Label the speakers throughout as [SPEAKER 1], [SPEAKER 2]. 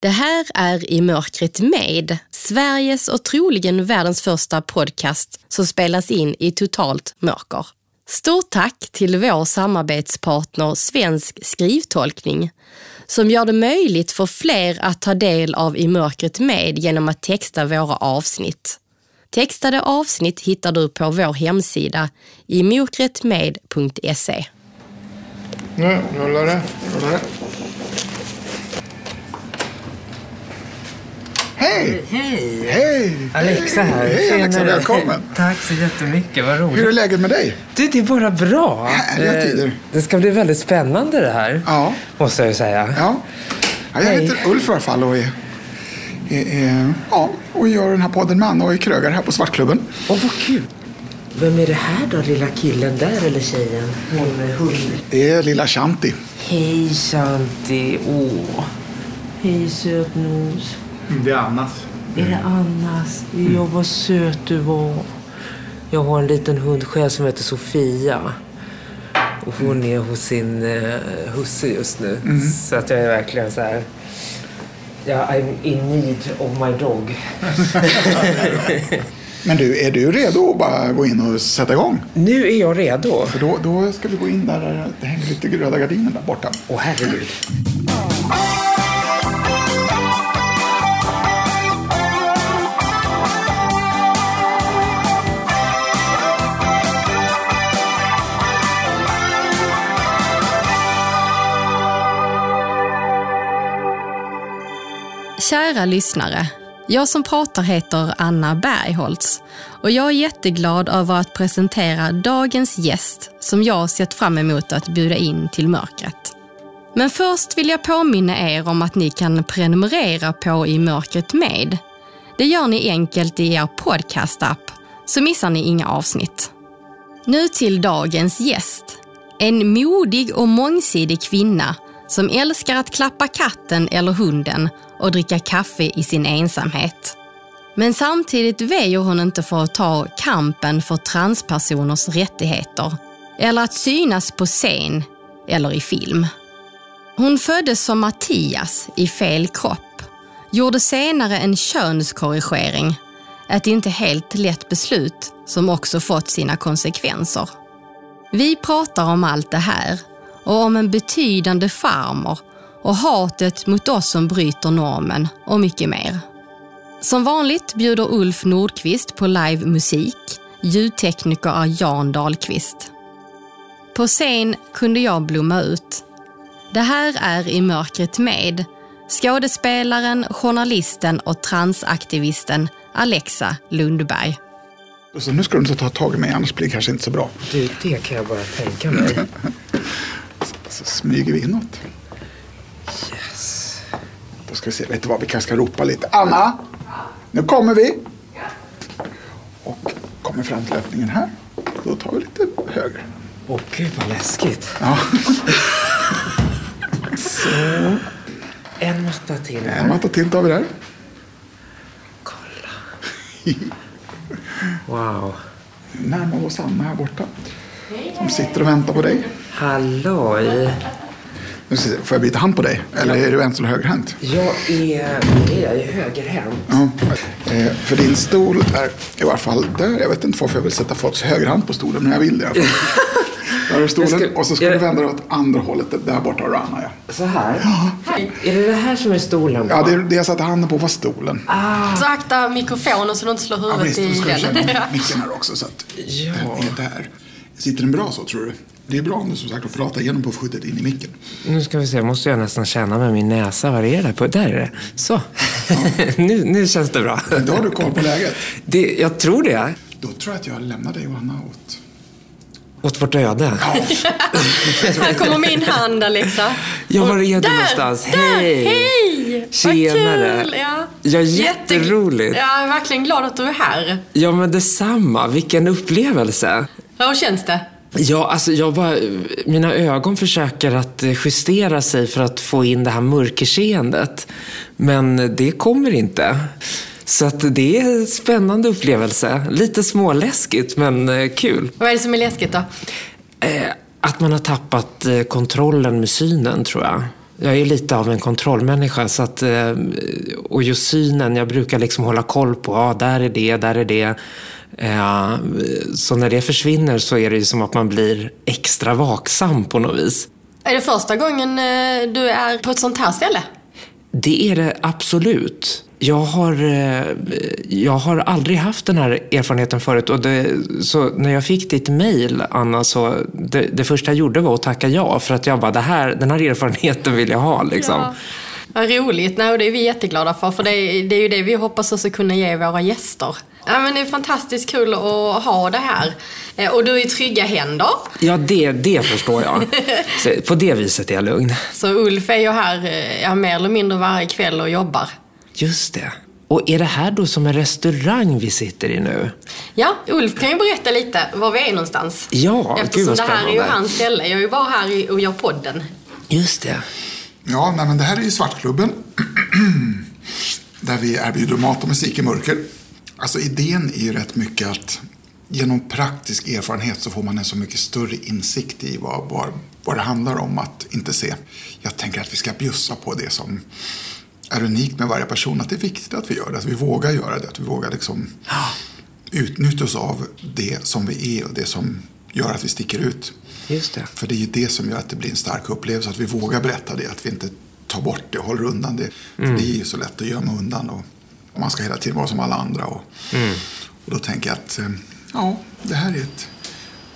[SPEAKER 1] Det här är I mörkret med, Sveriges och troligen världens första podcast som spelas in i totalt mörker. Stort tack till vår samarbetspartner Svensk skrivtolkning som gör det möjligt för fler att ta del av I mörkret med genom att texta våra avsnitt. Textade avsnitt hittar du på vår hemsida i
[SPEAKER 2] Nu rullar det. Rullar det. Hej!
[SPEAKER 3] Hej!
[SPEAKER 2] Hej!
[SPEAKER 3] Alexa här.
[SPEAKER 2] Hej Alexa,
[SPEAKER 3] Tjenare.
[SPEAKER 2] välkommen.
[SPEAKER 3] Tack så jättemycket, vad roligt.
[SPEAKER 2] Hur är läget med dig?
[SPEAKER 3] Du, det är bara bra.
[SPEAKER 2] Härliga
[SPEAKER 3] Eh,
[SPEAKER 2] tider.
[SPEAKER 3] Det ska bli väldigt spännande det här.
[SPEAKER 2] Ja.
[SPEAKER 3] Måste jag ju säga.
[SPEAKER 2] Ja. ja jag
[SPEAKER 3] Hej.
[SPEAKER 2] heter Ulf i alla fall och är, är, är, ja, och gör den här podden med Anna och är krögare här på Svartklubben.
[SPEAKER 3] Åh, vad kul. Vem är det här då, lilla killen där eller tjejen? Hon med hund.
[SPEAKER 2] Det är lilla Shanti.
[SPEAKER 3] Hej Shanti. Åh. Hej sötnos.
[SPEAKER 4] Det är Annas.
[SPEAKER 3] Är det Annas? Ja, vad söt du var. Jag har en liten hund själv som heter Sofia. Och hon är hos sin uh, husse just nu. Så att jag är verkligen så här... Ja, I'm in need of my dog.
[SPEAKER 2] Men du, är du redo att bara gå in och sätta igång?
[SPEAKER 3] nu är jag redo.
[SPEAKER 2] För då, då ska vi gå in där, det hänger lite röda gardiner där borta.
[SPEAKER 3] Åh, herregud.
[SPEAKER 1] Kära lyssnare. Jag som pratar heter Anna Bergholtz och jag är jätteglad över att presentera dagens gäst som jag sett fram emot att bjuda in till mörkret. Men först vill jag påminna er om att ni kan prenumerera på I mörkret med. Det gör ni enkelt i er podcastapp så missar ni inga avsnitt. Nu till dagens gäst. En modig och mångsidig kvinna som älskar att klappa katten eller hunden och dricka kaffe i sin ensamhet. Men samtidigt väjer hon inte för att ta kampen för transpersoners rättigheter eller att synas på scen eller i film. Hon föddes som Mattias i fel kropp, gjorde senare en könskorrigering, ett inte helt lätt beslut som också fått sina konsekvenser. Vi pratar om allt det här och om en betydande farmor och hatet mot oss som bryter normen och mycket mer. Som vanligt bjuder Ulf Nordqvist på live musik. Ljudtekniker är Jan Dahlqvist. På scen kunde jag blomma ut. Det här är I mörkret med skådespelaren, journalisten och transaktivisten Alexa Lundberg.
[SPEAKER 2] Så nu ska du inte ta tag i mig, annars blir det kanske inte så bra.
[SPEAKER 3] Du, det kan jag bara tänka mig.
[SPEAKER 2] Så smyger vi inåt.
[SPEAKER 3] Yes.
[SPEAKER 2] Då ska vi se, vet du vad, vi kanske ska ropa lite. Anna! Nu kommer vi! Och kommer fram till öppningen här. Då tar vi lite höger.
[SPEAKER 3] Åh, gud vad läskigt.
[SPEAKER 2] Ja.
[SPEAKER 3] Så. En matta till
[SPEAKER 2] En
[SPEAKER 3] här.
[SPEAKER 2] matta till tar vi där.
[SPEAKER 3] Kolla. Wow.
[SPEAKER 2] Nu närmar vi oss Anna här borta. Som sitter och väntar på dig.
[SPEAKER 3] Halloj.
[SPEAKER 2] Nu ska vi se, får jag byta hand på dig? Eller är du vänster eller högerhänt?
[SPEAKER 3] Jag är, jag är högerhänt.
[SPEAKER 2] Ja. Eh, för din stol är i varje fall där. Jag vet inte varför jag vill sätta folks högerhand på stolen, men jag vill det i alla fall. Där är stolen.
[SPEAKER 3] Ska-
[SPEAKER 2] och så ska
[SPEAKER 3] jag-
[SPEAKER 2] du vända dig åt andra hållet. Där borta har du Anna, ja.
[SPEAKER 3] Så här? Är det det här som är stolen?
[SPEAKER 2] Ja, det, det jag satte handen på var stolen.
[SPEAKER 1] Så akta mikrofonen så du inte slår
[SPEAKER 2] Ja,
[SPEAKER 1] huvudet
[SPEAKER 2] visst, då ska jag
[SPEAKER 1] i
[SPEAKER 2] känna
[SPEAKER 1] den.
[SPEAKER 2] micken här också. Så att
[SPEAKER 3] Ja.
[SPEAKER 2] den är där. Sitter den bra så, tror du? Det är bra om du som sagt får prata igenom puffskyddet in i micken.
[SPEAKER 3] Nu ska vi se, måste jag nästan känna med min näsa. Vad är det där på? Där är det. Så. nu, nu känns det bra.
[SPEAKER 2] Då har du koll på läget.
[SPEAKER 3] Det, jag tror det.
[SPEAKER 2] Då tror jag att jag lämnar dig och Anna åt...
[SPEAKER 3] Åt vårt öde.
[SPEAKER 1] Här kommer min hand Alexa.
[SPEAKER 3] Ja, var är du
[SPEAKER 1] där,
[SPEAKER 3] någonstans?
[SPEAKER 1] Där,
[SPEAKER 3] Hej!
[SPEAKER 1] hej!
[SPEAKER 3] Tjenare.
[SPEAKER 1] Vad kul! Ja,
[SPEAKER 3] Ja,
[SPEAKER 1] Jätte-
[SPEAKER 3] jätteroligt.
[SPEAKER 1] Jag är verkligen glad att du är här.
[SPEAKER 3] Ja, men detsamma. Vilken upplevelse.
[SPEAKER 1] Hur känns det?
[SPEAKER 3] Ja, alltså jag bara, mina ögon försöker att eh, justera sig för att få in det här mörkerseendet. Men det kommer inte. Så att det är en spännande upplevelse. Lite småläskigt, men eh, kul.
[SPEAKER 1] Vad är det som är läskigt då?
[SPEAKER 3] Eh, att man har tappat kontrollen med synen, tror jag. Jag är lite av en kontrollmänniska. Så att, och just synen, jag brukar liksom hålla koll på, ja, där är det, där är det. Eh, så när det försvinner så är det som att man blir extra vaksam på något vis.
[SPEAKER 1] Är det första gången eh, du är på ett sånt här ställe?
[SPEAKER 3] Det är det absolut. Jag har, eh, jag har aldrig haft den här erfarenheten förut. Och det, så när jag fick ditt mejl, Anna, så det, det, första jag gjorde var att tacka ja. För att jag bara, det här, den här erfarenheten vill jag ha. Liksom. Ja.
[SPEAKER 1] Vad roligt. Nej, och det är vi jätteglada för. För det, det är ju det vi hoppas också kunna ge våra gäster. Ja, men det är fantastiskt kul att ha det här. Eh, och du är i trygga händer.
[SPEAKER 3] Ja, det, det förstår jag. Så på det viset är jag lugn.
[SPEAKER 1] Så Ulf är ju här eh, ja, mer eller mindre varje kväll och jobbar.
[SPEAKER 3] Just det. Och är det här då som en restaurang vi sitter i nu?
[SPEAKER 1] Ja, Ulf kan ju berätta lite var vi är någonstans.
[SPEAKER 3] Ja,
[SPEAKER 1] Eftersom gud vad det här är ju hans ställe. Jag är ju bara här och gör podden.
[SPEAKER 3] Just det.
[SPEAKER 2] Ja, nej, men det här är ju Svartklubben. där vi erbjuder mat och musik i mörker. Alltså idén är ju rätt mycket att genom praktisk erfarenhet så får man en så mycket större insikt i vad, vad, vad det handlar om att inte se. Jag tänker att vi ska bjussa på det som är unikt med varje person. Att det är viktigt att vi gör det, att vi vågar göra det. Att vi vågar liksom utnyttja oss av det som vi är och det som gör att vi sticker ut.
[SPEAKER 3] Just det.
[SPEAKER 2] För det är ju det som gör att det blir en stark upplevelse. Att vi vågar berätta det, att vi inte tar bort det och håller undan det. Mm. det är ju så lätt att gömma undan. Och, och man ska hela tiden vara som alla andra. Och, mm. och då tänker jag att eh, ja, det här är ett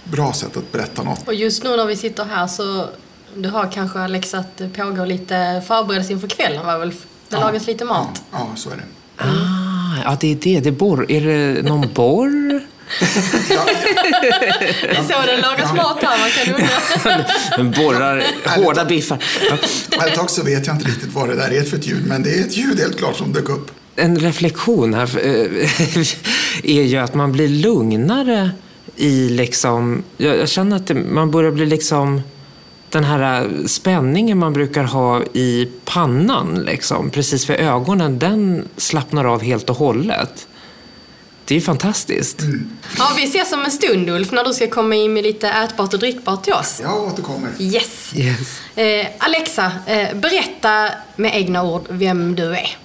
[SPEAKER 2] bra sätt att berätta något.
[SPEAKER 1] Och just nu när vi sitter här så du har kanske Alex att det pågår lite förberedelse inför kvällen va Ulf? Det ja, lagas lite mat.
[SPEAKER 2] Ja, ja, så är det.
[SPEAKER 3] Ah, ja, det är det. det är, borr. är det någon borr?
[SPEAKER 1] ja, det är så den lagas mat här, man kan
[SPEAKER 3] undra. borrar hårda biffar.
[SPEAKER 2] Ett tag så vet jag inte riktigt vad det där är för ett ljud, men det är ett ljud helt klart som dök upp
[SPEAKER 3] en reflektion här eh, är ju att man blir lugnare i liksom... Jag, känner att det, man börjar bli liksom... Den här spänningen man brukar ha i pannan, liksom, precis för ögonen, den slappnar av helt och hållet. Det är ju fantastiskt. Mm.
[SPEAKER 1] Ja, vi ses om en stund Ulf, när du ska komma in med lite ätbart och drickbart till oss.
[SPEAKER 2] Jag återkommer.
[SPEAKER 1] Yes.
[SPEAKER 3] yes.
[SPEAKER 1] Eh, Alexa, eh, berätta med egna ord vem du är.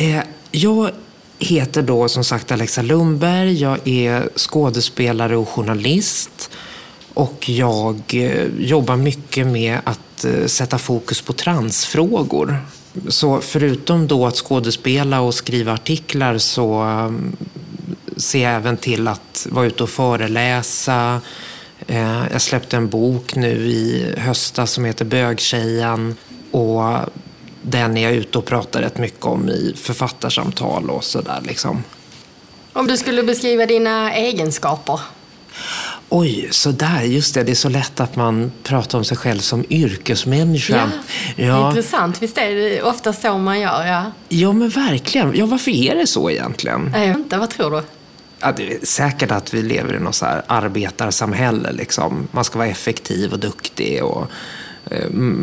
[SPEAKER 3] Eh, jag heter då som sagt Alexa Lundberg. Jag är skådespelare och journalist. Och jag eh, jobbar mycket med att eh, sätta fokus på transfrågor. Så förutom då att skådespela och skriva artiklar så mm, ser jag även till att vara ute och föreläsa. Eh, jag släppte en bok nu i höstas som heter Bögtjejen. Och den är jag ute och pratar rätt mycket om i författarsamtal och sådär. Liksom.
[SPEAKER 1] Om du skulle beskriva dina egenskaper?
[SPEAKER 3] Oj, så där, just det. Det är så lätt att man pratar om sig själv som yrkesmänniska.
[SPEAKER 1] Ja, ja. Intressant. Visst är det ofta så man gör? Ja,
[SPEAKER 3] ja men verkligen. Ja, varför är det så egentligen?
[SPEAKER 1] Jag vet inte. Vad tror du?
[SPEAKER 3] Ja, det är säkert att vi lever i något så här arbetarsamhälle. Liksom. Man ska vara effektiv och duktig. Och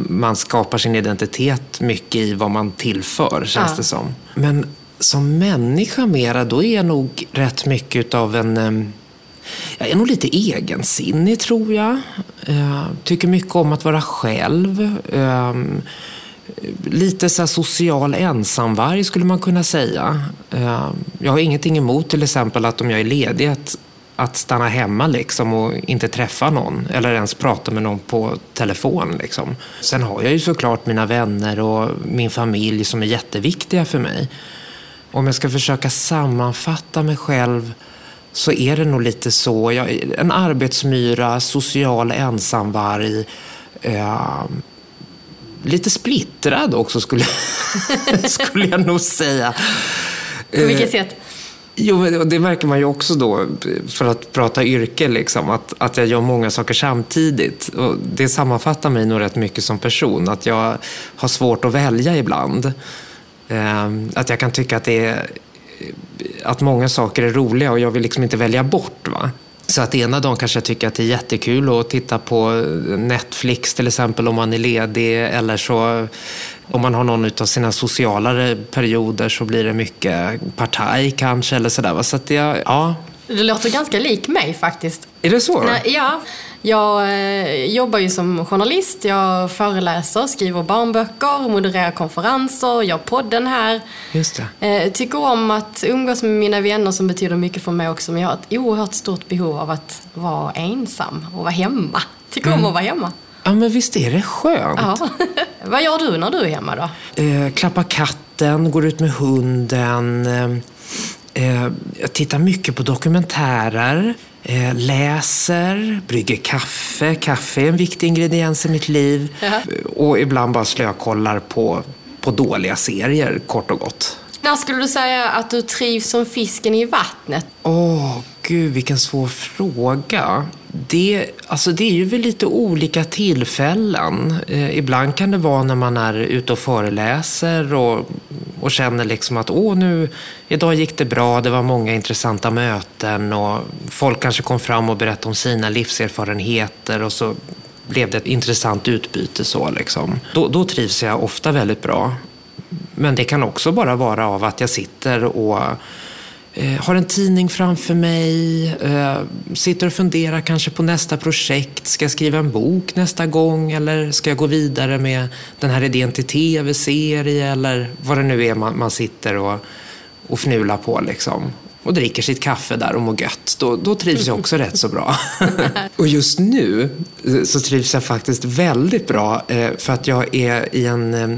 [SPEAKER 3] man skapar sin identitet mycket i vad man tillför, känns ja. det som. Men som människa mera, då är jag nog rätt mycket av en... Eh, jag är nog lite egensinnig, tror jag. jag tycker mycket om att vara själv. Ehm, lite så social ensamvarg skulle man kunna säga. Ehm, jag har ingenting emot till exempel att om jag är ledig att att stanna hemma liksom och inte träffa någon eller ens prata med någon på telefon. Liksom. Sen har jag ju såklart mina vänner och min familj som är jätteviktiga för mig. Om jag ska försöka sammanfatta mig själv så är det nog lite så. Jag, en arbetsmyra, social ensamvarg. Eh, lite splittrad också skulle, skulle jag nog säga.
[SPEAKER 1] På vilket sätt?
[SPEAKER 3] Jo, det märker man ju också då, för att prata yrke, liksom, att, att jag gör många saker samtidigt. Och det sammanfattar mig nog rätt mycket som person, att jag har svårt att välja ibland. Eh, att jag kan tycka att, det är, att många saker är roliga och jag vill liksom inte välja bort. Va? Så att ena dagen kanske jag tycker att det är jättekul att titta på Netflix till exempel om man är ledig. Eller så om man har någon av sina socialare perioder så blir det mycket partaj kanske. Eller sådär. Så att jag, ja.
[SPEAKER 1] Du låter ganska lik mig faktiskt.
[SPEAKER 3] Är det så?
[SPEAKER 1] Nej, ja. Jag eh, jobbar ju som journalist, jag föreläser, skriver barnböcker, modererar konferenser, gör podden här.
[SPEAKER 3] Just det.
[SPEAKER 1] Eh, tycker om att umgås med mina vänner som betyder mycket för mig också. Men jag har ett oerhört stort behov av att vara ensam och vara hemma. Tycker om att vara hemma.
[SPEAKER 3] Ja, men visst är det skönt?
[SPEAKER 1] Ja. Vad gör du när du är hemma då?
[SPEAKER 3] Eh, klappa katten, går ut med hunden. Eh, eh, jag tittar mycket på dokumentärer. Eh, läser, brygger kaffe. Kaffe är en viktig ingrediens i mitt liv.
[SPEAKER 1] Jaha.
[SPEAKER 3] Och ibland bara slökollar på, på dåliga serier, kort och gott.
[SPEAKER 1] När skulle du säga att du trivs som fisken i vattnet?
[SPEAKER 3] Åh, gud vilken svår fråga. Det, alltså det är ju vid lite olika tillfällen. Eh, ibland kan det vara när man är ute och föreläser och, och känner liksom att åh, nu, idag gick det bra, det var många intressanta möten och folk kanske kom fram och berättade om sina livserfarenheter och så blev det ett intressant utbyte. så liksom. Då, då trivs jag ofta väldigt bra. Men det kan också bara vara av att jag sitter och eh, har en tidning framför mig, eh, sitter och funderar kanske på nästa projekt. Ska jag skriva en bok nästa gång eller ska jag gå vidare med den här idén till tv-serie eller vad det nu är man, man sitter och, och fnular på liksom. Och dricker sitt kaffe där och mår gött. Då, då trivs jag också rätt så bra. och just nu eh, så trivs jag faktiskt väldigt bra eh, för att jag är i en eh,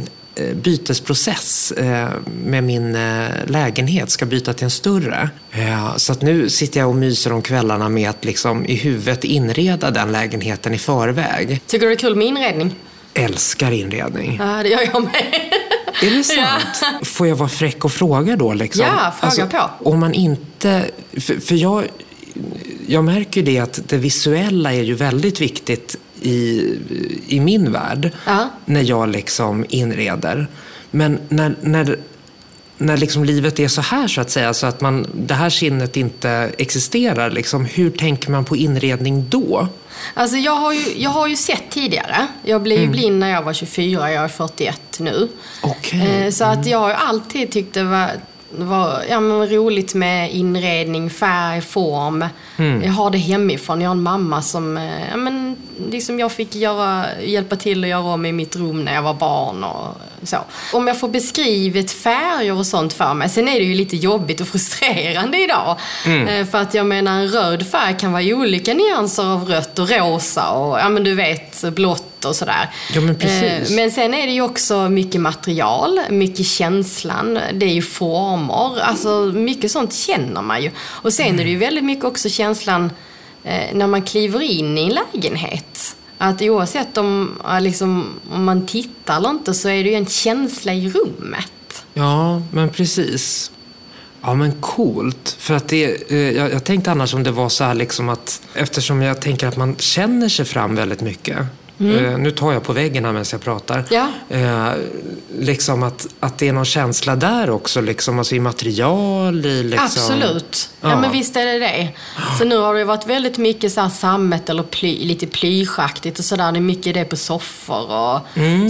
[SPEAKER 3] bytesprocess eh, med min eh, lägenhet, ska byta till en större. Eh, Så att nu sitter jag och myser om kvällarna med att liksom i huvudet inreda den lägenheten i förväg.
[SPEAKER 1] Tycker du det är kul med inredning?
[SPEAKER 3] Älskar inredning.
[SPEAKER 1] Ja, det gör jag med.
[SPEAKER 3] Är det sant? Får jag vara fräck och fråga då? Liksom?
[SPEAKER 1] Ja, fråga på.
[SPEAKER 3] Om man inte... För, för jag, jag märker ju det att det visuella är ju väldigt viktigt i, i min värld.
[SPEAKER 1] Ja.
[SPEAKER 3] När jag liksom inreder. Men när, när, när liksom livet är så här så att säga, så att man, det här sinnet inte existerar. Liksom, hur tänker man på inredning då?
[SPEAKER 1] Alltså jag har ju, jag har ju sett tidigare. Jag blev ju
[SPEAKER 3] Mm.
[SPEAKER 1] blind när jag var 24, jag är 41 nu.
[SPEAKER 3] Okej.
[SPEAKER 1] Eh, Så att jag har alltid tyckt det var, var ja, men roligt med inredning, färg, form.
[SPEAKER 3] Mm.
[SPEAKER 1] Jag har det hemifrån. Jag har en mamma som eh, ja, men, liksom jag fick göra, hjälpa till att göra om i mitt rum när jag var barn. Och så. Om jag får beskrivet färger och sånt för mig. Sen är det ju lite jobbigt och frustrerande idag.
[SPEAKER 3] Mm.
[SPEAKER 1] Eh, För att jag menar en röd färg kan vara olika nyanser av rött och rosa och ja men du vet blått och sådär.
[SPEAKER 3] Ja, men precis.
[SPEAKER 1] Eh, Men sen är det ju också mycket material, mycket känslan, det är ju former, alltså mycket sånt känner man ju. Och sen är det ju väldigt mycket också känslan eh, när man kliver in i en lägenhet. Att oavsett om, liksom, om man tittar eller inte så är det ju en känsla i rummet.
[SPEAKER 3] Ja, men precis. Ja, men coolt. För att det, eh, jag, jag tänkte annars om det var så här liksom att eftersom jag tänker att man känner sig fram väldigt mycket. Eh, nu tar jag på väggen här medan jag pratar.
[SPEAKER 1] Ja.
[SPEAKER 3] Eh, liksom att, att det är någon känsla där också, liksom, alltså i material, i liksom...
[SPEAKER 1] Absolut. Ja.
[SPEAKER 3] Ja.
[SPEAKER 1] men visst är det det. Så nu har det varit väldigt mycket så här sammet eller ply, lite plyschaktigt och sådär. Det är mycket det på soffor och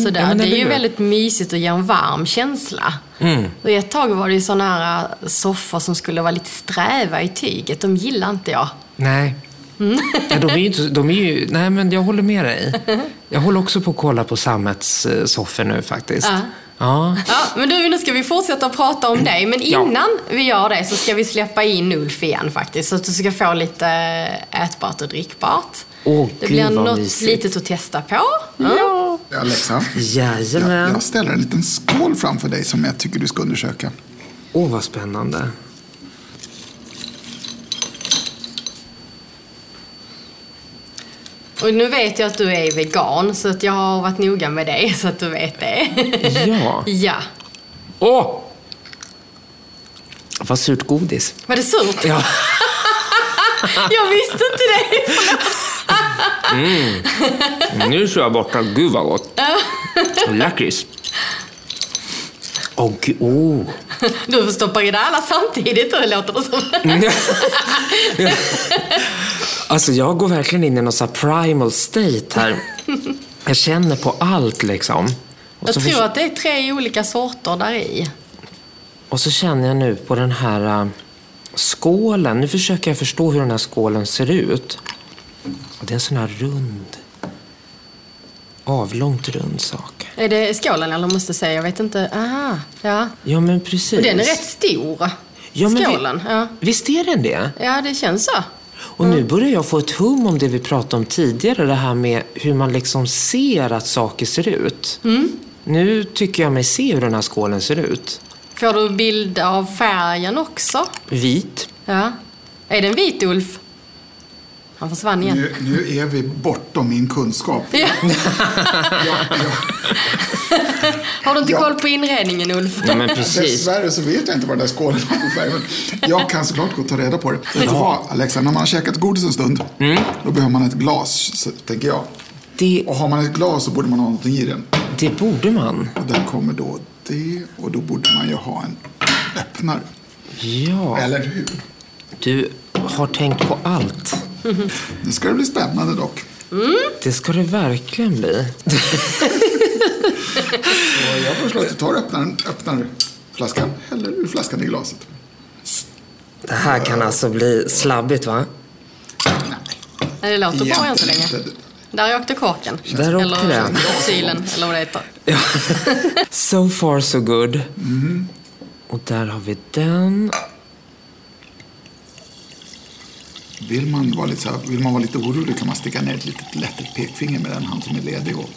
[SPEAKER 1] sådär.
[SPEAKER 3] Mm. ja, men
[SPEAKER 1] det är ju
[SPEAKER 3] hur?
[SPEAKER 1] väldigt mysigt och ger en varm känsla.
[SPEAKER 3] Mm.
[SPEAKER 1] Och ett tag var det ju sådana här äh, soffor som skulle vara lite sträva i tyget. De gillar inte jag.
[SPEAKER 3] Nej. Ja, de är ju inte, de är ju, nej, men jag håller med dig. Jag håller också på att kolla på sammetssoffor nu faktiskt.
[SPEAKER 1] Ja.
[SPEAKER 3] Ja.
[SPEAKER 1] Ja, men du, nu ska vi fortsätta att prata om dig. Men
[SPEAKER 3] Ja.
[SPEAKER 1] innan vi gör det så ska vi släppa in Ulf igen faktiskt. Så att du ska få lite ätbart och drickbart.
[SPEAKER 3] Åh,
[SPEAKER 1] det
[SPEAKER 3] gud,
[SPEAKER 1] blir
[SPEAKER 3] vad
[SPEAKER 1] något
[SPEAKER 3] mysigt.
[SPEAKER 1] litet att testa på.
[SPEAKER 3] Ja.
[SPEAKER 2] Alexa, jag,
[SPEAKER 3] Jajamän.
[SPEAKER 2] jag ställer en liten skål framför dig som jag tycker du ska undersöka.
[SPEAKER 3] Åh, vad spännande.
[SPEAKER 1] Och nu vet jag att du är vegan, så att jag har varit noga med det, så att du vet det.
[SPEAKER 3] Ja.
[SPEAKER 1] ja.
[SPEAKER 3] Åh! Vad surt godis.
[SPEAKER 1] Var det surt?
[SPEAKER 3] Ja.
[SPEAKER 1] Jag visste inte det.
[SPEAKER 3] Nu är jag borta. Gud vad gott. Lakrits. Åh, gud. Oh.
[SPEAKER 1] Du får stoppa i dig alla samtidigt, det låter det som.
[SPEAKER 3] Alltså, jag går verkligen in i någon så primal state här. Jag känner på allt liksom. Och
[SPEAKER 1] Jag tror att det är tre olika sorter där i.
[SPEAKER 3] och så känner jag nu på den här äh, skålen. Nu försöker jag förstå hur den här skålen ser ut. Och det är en sån här rund, avlångt rund sak.
[SPEAKER 1] Är det skålen eller måste säga? Jag vet inte. Aha, ja.
[SPEAKER 3] Ja, men precis.
[SPEAKER 1] Och den är rätt stor.
[SPEAKER 3] Ja, men vi-
[SPEAKER 1] Skålen. Ja.
[SPEAKER 3] Visst är den det?
[SPEAKER 1] ja, det känns så.
[SPEAKER 3] Och nu börjar jag få ett hum om det vi pratade om tidigare, det här med hur man liksom ser att saker ser ut. Nu tycker jag mig se hur den här skålen ser ut.
[SPEAKER 1] Får du bild av färgen också?
[SPEAKER 3] Vit.
[SPEAKER 1] Ja. Är det en vit Ulf? Han försvann igen.
[SPEAKER 2] Nu, nu är vi bortom min kunskap.
[SPEAKER 1] Ja.
[SPEAKER 2] Jag, jag,
[SPEAKER 1] Har du inte
[SPEAKER 2] Ja.
[SPEAKER 1] koll på inredningen Ulf?
[SPEAKER 3] Ja, men precis.
[SPEAKER 2] dessvärre så vet jag inte vad den där skålen har för färg. Jag kan såklart gå och ta reda på det. Vet du vad, Alexa? När man har käkat godis en stund, då behöver man ett glas, så, tänker jag.
[SPEAKER 3] Det,
[SPEAKER 2] Och har man ett glas så borde man ha någonting i den.
[SPEAKER 3] det borde man.
[SPEAKER 2] Och där kommer då det. Och då borde man ju ha en öppnare.
[SPEAKER 3] Ja,
[SPEAKER 2] Eller hur?
[SPEAKER 3] du har tänkt på allt.
[SPEAKER 2] Nu ska det bli spännande dock.
[SPEAKER 3] Det ska det verkligen bli.
[SPEAKER 2] Jag föreslår att du tar och öppnar, öppnar flaskan, häller ur flaskan i glaset.
[SPEAKER 3] Det här kan alltså bli slabbigt, va?
[SPEAKER 1] Nej, det låter bra än så länge. Där åkte korken.
[SPEAKER 3] Där åkte
[SPEAKER 1] eller
[SPEAKER 3] den.
[SPEAKER 1] kylen, eller vad det heter.
[SPEAKER 3] So far so good. Och där har vi den.
[SPEAKER 2] Vill man, vara lite så här, vill man vara lite orolig kan man sticka ner ett litet lätt pekfinger med den hand som är ledig och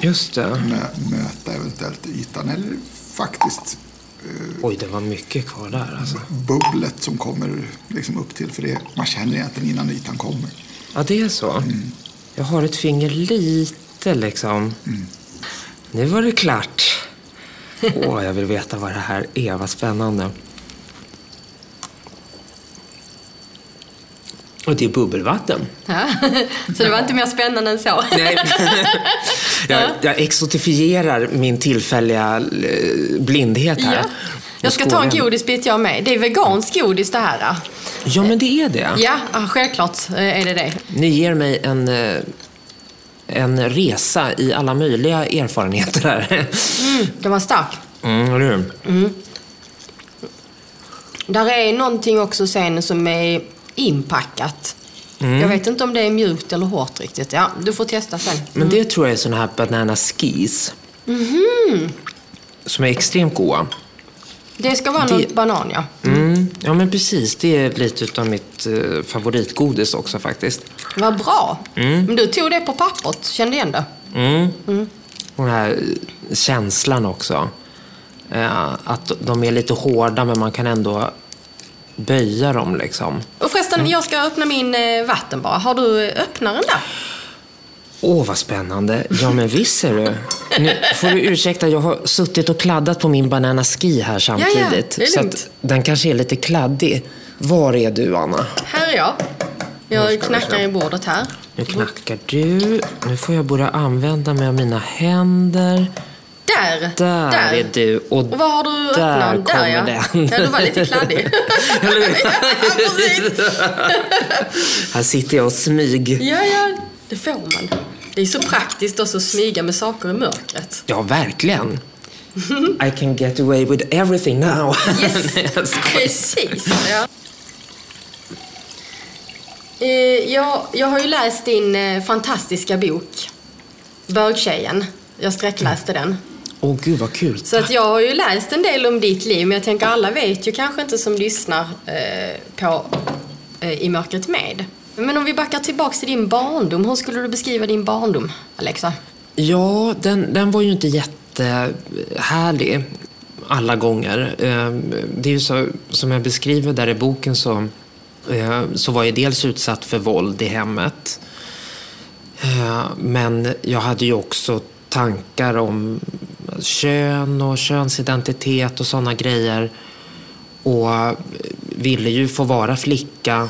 [SPEAKER 3] Just det.
[SPEAKER 2] mö, möta eventuellt ytan. Eller faktiskt
[SPEAKER 3] Oj, det var mycket kvar där alltså.
[SPEAKER 2] bubblet som kommer liksom upp till. För det, man känner egentligen innan ytan kommer.
[SPEAKER 3] Ja, det är så. Jag har ett finger lite liksom. Nu var det klart. Åh, jag vill veta vad det här är. Vad spännande. Och det är bubbelvatten.
[SPEAKER 1] Ja. Så det var inte mer spännande än så.
[SPEAKER 3] Nej. jag, jag exotifierar min tillfälliga eh, blindhet här.
[SPEAKER 1] Ja. Jag ska ta en godisbit jag med. Det är vegansk godis det här.
[SPEAKER 3] Ja, men det är det.
[SPEAKER 1] Ja, självklart eh, är det det.
[SPEAKER 3] Ni ger mig en, eh, en resa i alla möjliga erfarenheter här.
[SPEAKER 1] Mm, den var stark.
[SPEAKER 3] Mm, eller hur?
[SPEAKER 1] Där är någonting också sen som är inpackat. Jag vet inte om det är mjukt eller hårt riktigt. Ja, du får testa sen.
[SPEAKER 3] Men det tror jag är såna här banana skis. Som är extremt goda.
[SPEAKER 1] Det ska vara
[SPEAKER 3] Det-
[SPEAKER 1] något banan, ja.
[SPEAKER 3] Mm. Ja, men precis. Det är lite utav mitt eh, favoritgodis också faktiskt.
[SPEAKER 1] Vad bra. Men du tog det på pappret, kände igen det.
[SPEAKER 3] Mm. Och den här eh, känslan också. Eh, att de är lite hårda, men man kan ändå böja dem liksom.
[SPEAKER 1] Och förresten, jag ska öppna min eh, vatten bara. Har du öppnaren där?
[SPEAKER 3] Åh, vad spännande. Ja, men visst ser du. Nu får du ursäkta, jag har suttit och kladdat på min banana ski här samtidigt.
[SPEAKER 1] det är
[SPEAKER 3] så att den kanske är lite kladdig. Var är du, Anna?
[SPEAKER 1] Här är jag. Jag knackar i bordet här.
[SPEAKER 3] Nu knackar du. Nu får jag börja använda mig av mina händer.
[SPEAKER 1] Där!
[SPEAKER 3] Där, är du. Och,
[SPEAKER 1] Och vad har du
[SPEAKER 3] där
[SPEAKER 1] öppnat? Där
[SPEAKER 3] kommer
[SPEAKER 1] ja.
[SPEAKER 3] den.
[SPEAKER 1] Ja, du var lite kladdig.
[SPEAKER 3] Här sitter jag och smyg.
[SPEAKER 1] Ja, ja, det får man. Det är så praktiskt också att smyga med saker i mörkret.
[SPEAKER 3] Ja, verkligen. I can get away with everything now.
[SPEAKER 1] Yes, precis. Ja. Eh, jag, jag har ju läst din eh, fantastiska bok, Bögtjejen. Jag sträckläste den.
[SPEAKER 3] Åh, gud vad kul.
[SPEAKER 1] Så att jag har ju läst en del om ditt liv, men jag tänker alla vet ju kanske inte som lyssnar eh, på eh, I mörkret med. Men om vi backar tillbaks till din barndom, hur skulle du beskriva din barndom, Alexa?
[SPEAKER 3] Ja, den, den var ju inte jättehärlig alla gånger. Eh, Det är ju så, som jag beskriver där i boken så, eh, så var jag dels utsatt för våld i hemmet. Eh, Men jag hade ju också tankar om kön och könsidentitet och sådana grejer. Och eh, ville ju få vara flicka.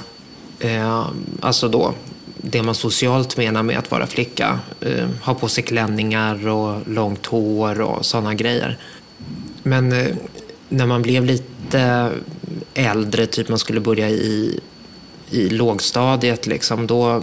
[SPEAKER 3] Eh, alltså då det man socialt menar med att vara flicka. Eh, ha på sig klänningar och långt hår och sådana grejer. Men eh, när man blev lite äldre, typ man skulle börja i, i lågstadiet, liksom, då,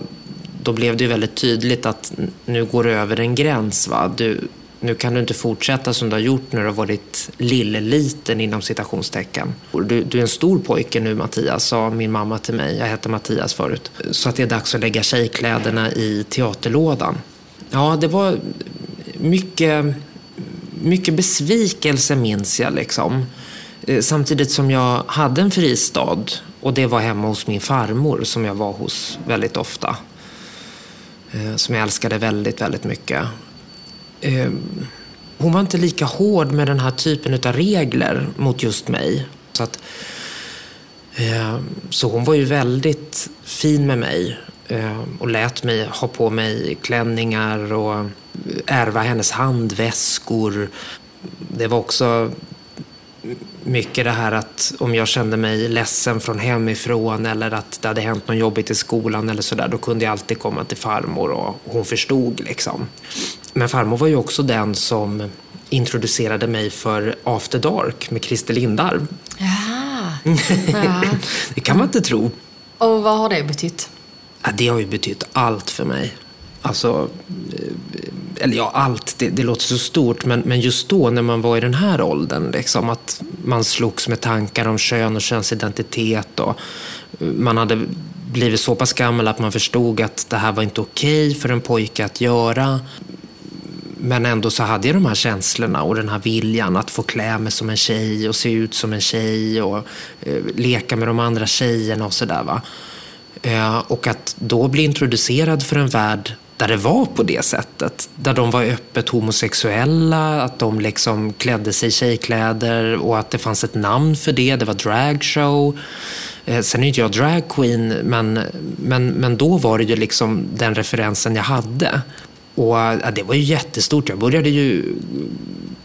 [SPEAKER 3] då blev det ju väldigt tydligt att nu går du över en gräns. Va? Du, nu kan du inte fortsätta som du har gjort när du har varit lilleliten inom citationstecken. Du, du är en stor pojke nu Mattias, sa min mamma till mig. Jag hette Mattias förut. Så att det är dags att lägga tjejkläderna i teaterlådan. Ja, det var mycket, mycket besvikelse minns jag liksom. Eh, samtidigt som jag hade en fristad och det var hemma hos min farmor som jag var hos väldigt ofta. Eh, som jag älskade väldigt, väldigt mycket. Eh, hon var inte lika hård med den här typen av regler mot just mig. Så, att, ehm, så hon var ju väldigt fin med mig ehm, och lät mig ha på mig klänningar och ärva hennes handväskor. Det var också mycket det här att om jag kände mig ledsen från hemifrån eller att det hade hänt något jobbigt i skolan eller sådär, då kunde jag alltid komma till farmor och hon förstod liksom. Men farmor var ju också den som introducerade mig för After Dark med Christer Lindarw.
[SPEAKER 1] Ja.
[SPEAKER 3] ja. det kan man inte tro.
[SPEAKER 1] Och vad har det betytt?
[SPEAKER 3] Ja, det har ju betytt allt för mig. Alltså, eh, eller ja, allt, det, det, låter så stort, men, men just då när man var i den här åldern, liksom, att man slogs med tankar om kön och könsidentitet och eh, man hade blivit så pass gammal att man förstod att det här var inte okej för en pojke att göra. Men ändå så hade jag de här känslorna och den här viljan att få klä mig som en tjej och se ut som en tjej och eh, leka med de andra tjejerna och sådär. Eh, och att då bli introducerad för en värld där det var på det sättet. Där de var öppet homosexuella, att de liksom klädde sig i tjejkläder och att det fanns ett namn för det. Det var dragshow. Eh, sen är inte jag dragqueen, men, men, men då var det ju liksom den referensen jag hade. Och ja, det var ju jättestort. Jag började ju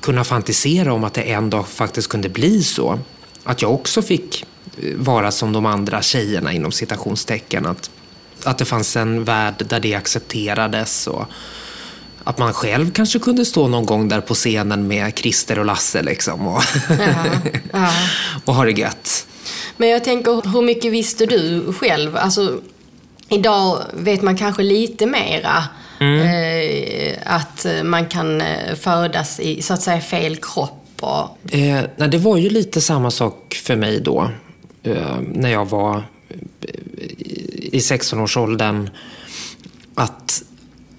[SPEAKER 3] kunna fantisera om att det en dag faktiskt kunde bli så. Att jag också fick eh, vara som de andra tjejerna inom citationstecken. Att att det fanns en värld där det accepterades. Och att man själv kanske kunde stå någon gång där på scenen med Christer och Lasse liksom, och, ja, och ha det gött.
[SPEAKER 1] Men jag tänker, hur mycket visste du själv? Alltså, idag vet man kanske lite mera. Mm. Eh, att man kan eh, födas i så att säga fel kropp. Och...
[SPEAKER 3] Eh, nej, det var ju lite samma sak för mig då. Eh, när jag var i 16-årsåldern att,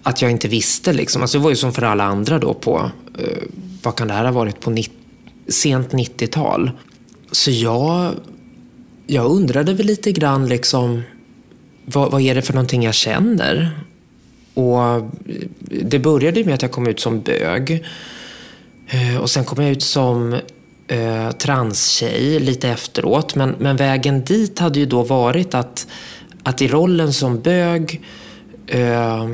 [SPEAKER 3] att jag inte visste. Liksom. Alltså, det var ju som för alla andra då på, eh, vad kan det här ha varit, på ni, sent 90-tal. Så jag, jag undrade väl lite grann liksom, vad, vad är det för någonting jag känner? Och eh, det började med att jag kom ut som bög. Eh, och sen kom jag ut som eh, transtjej lite efteråt. Men, men vägen dit hade ju då varit att att i rollen som bög eh,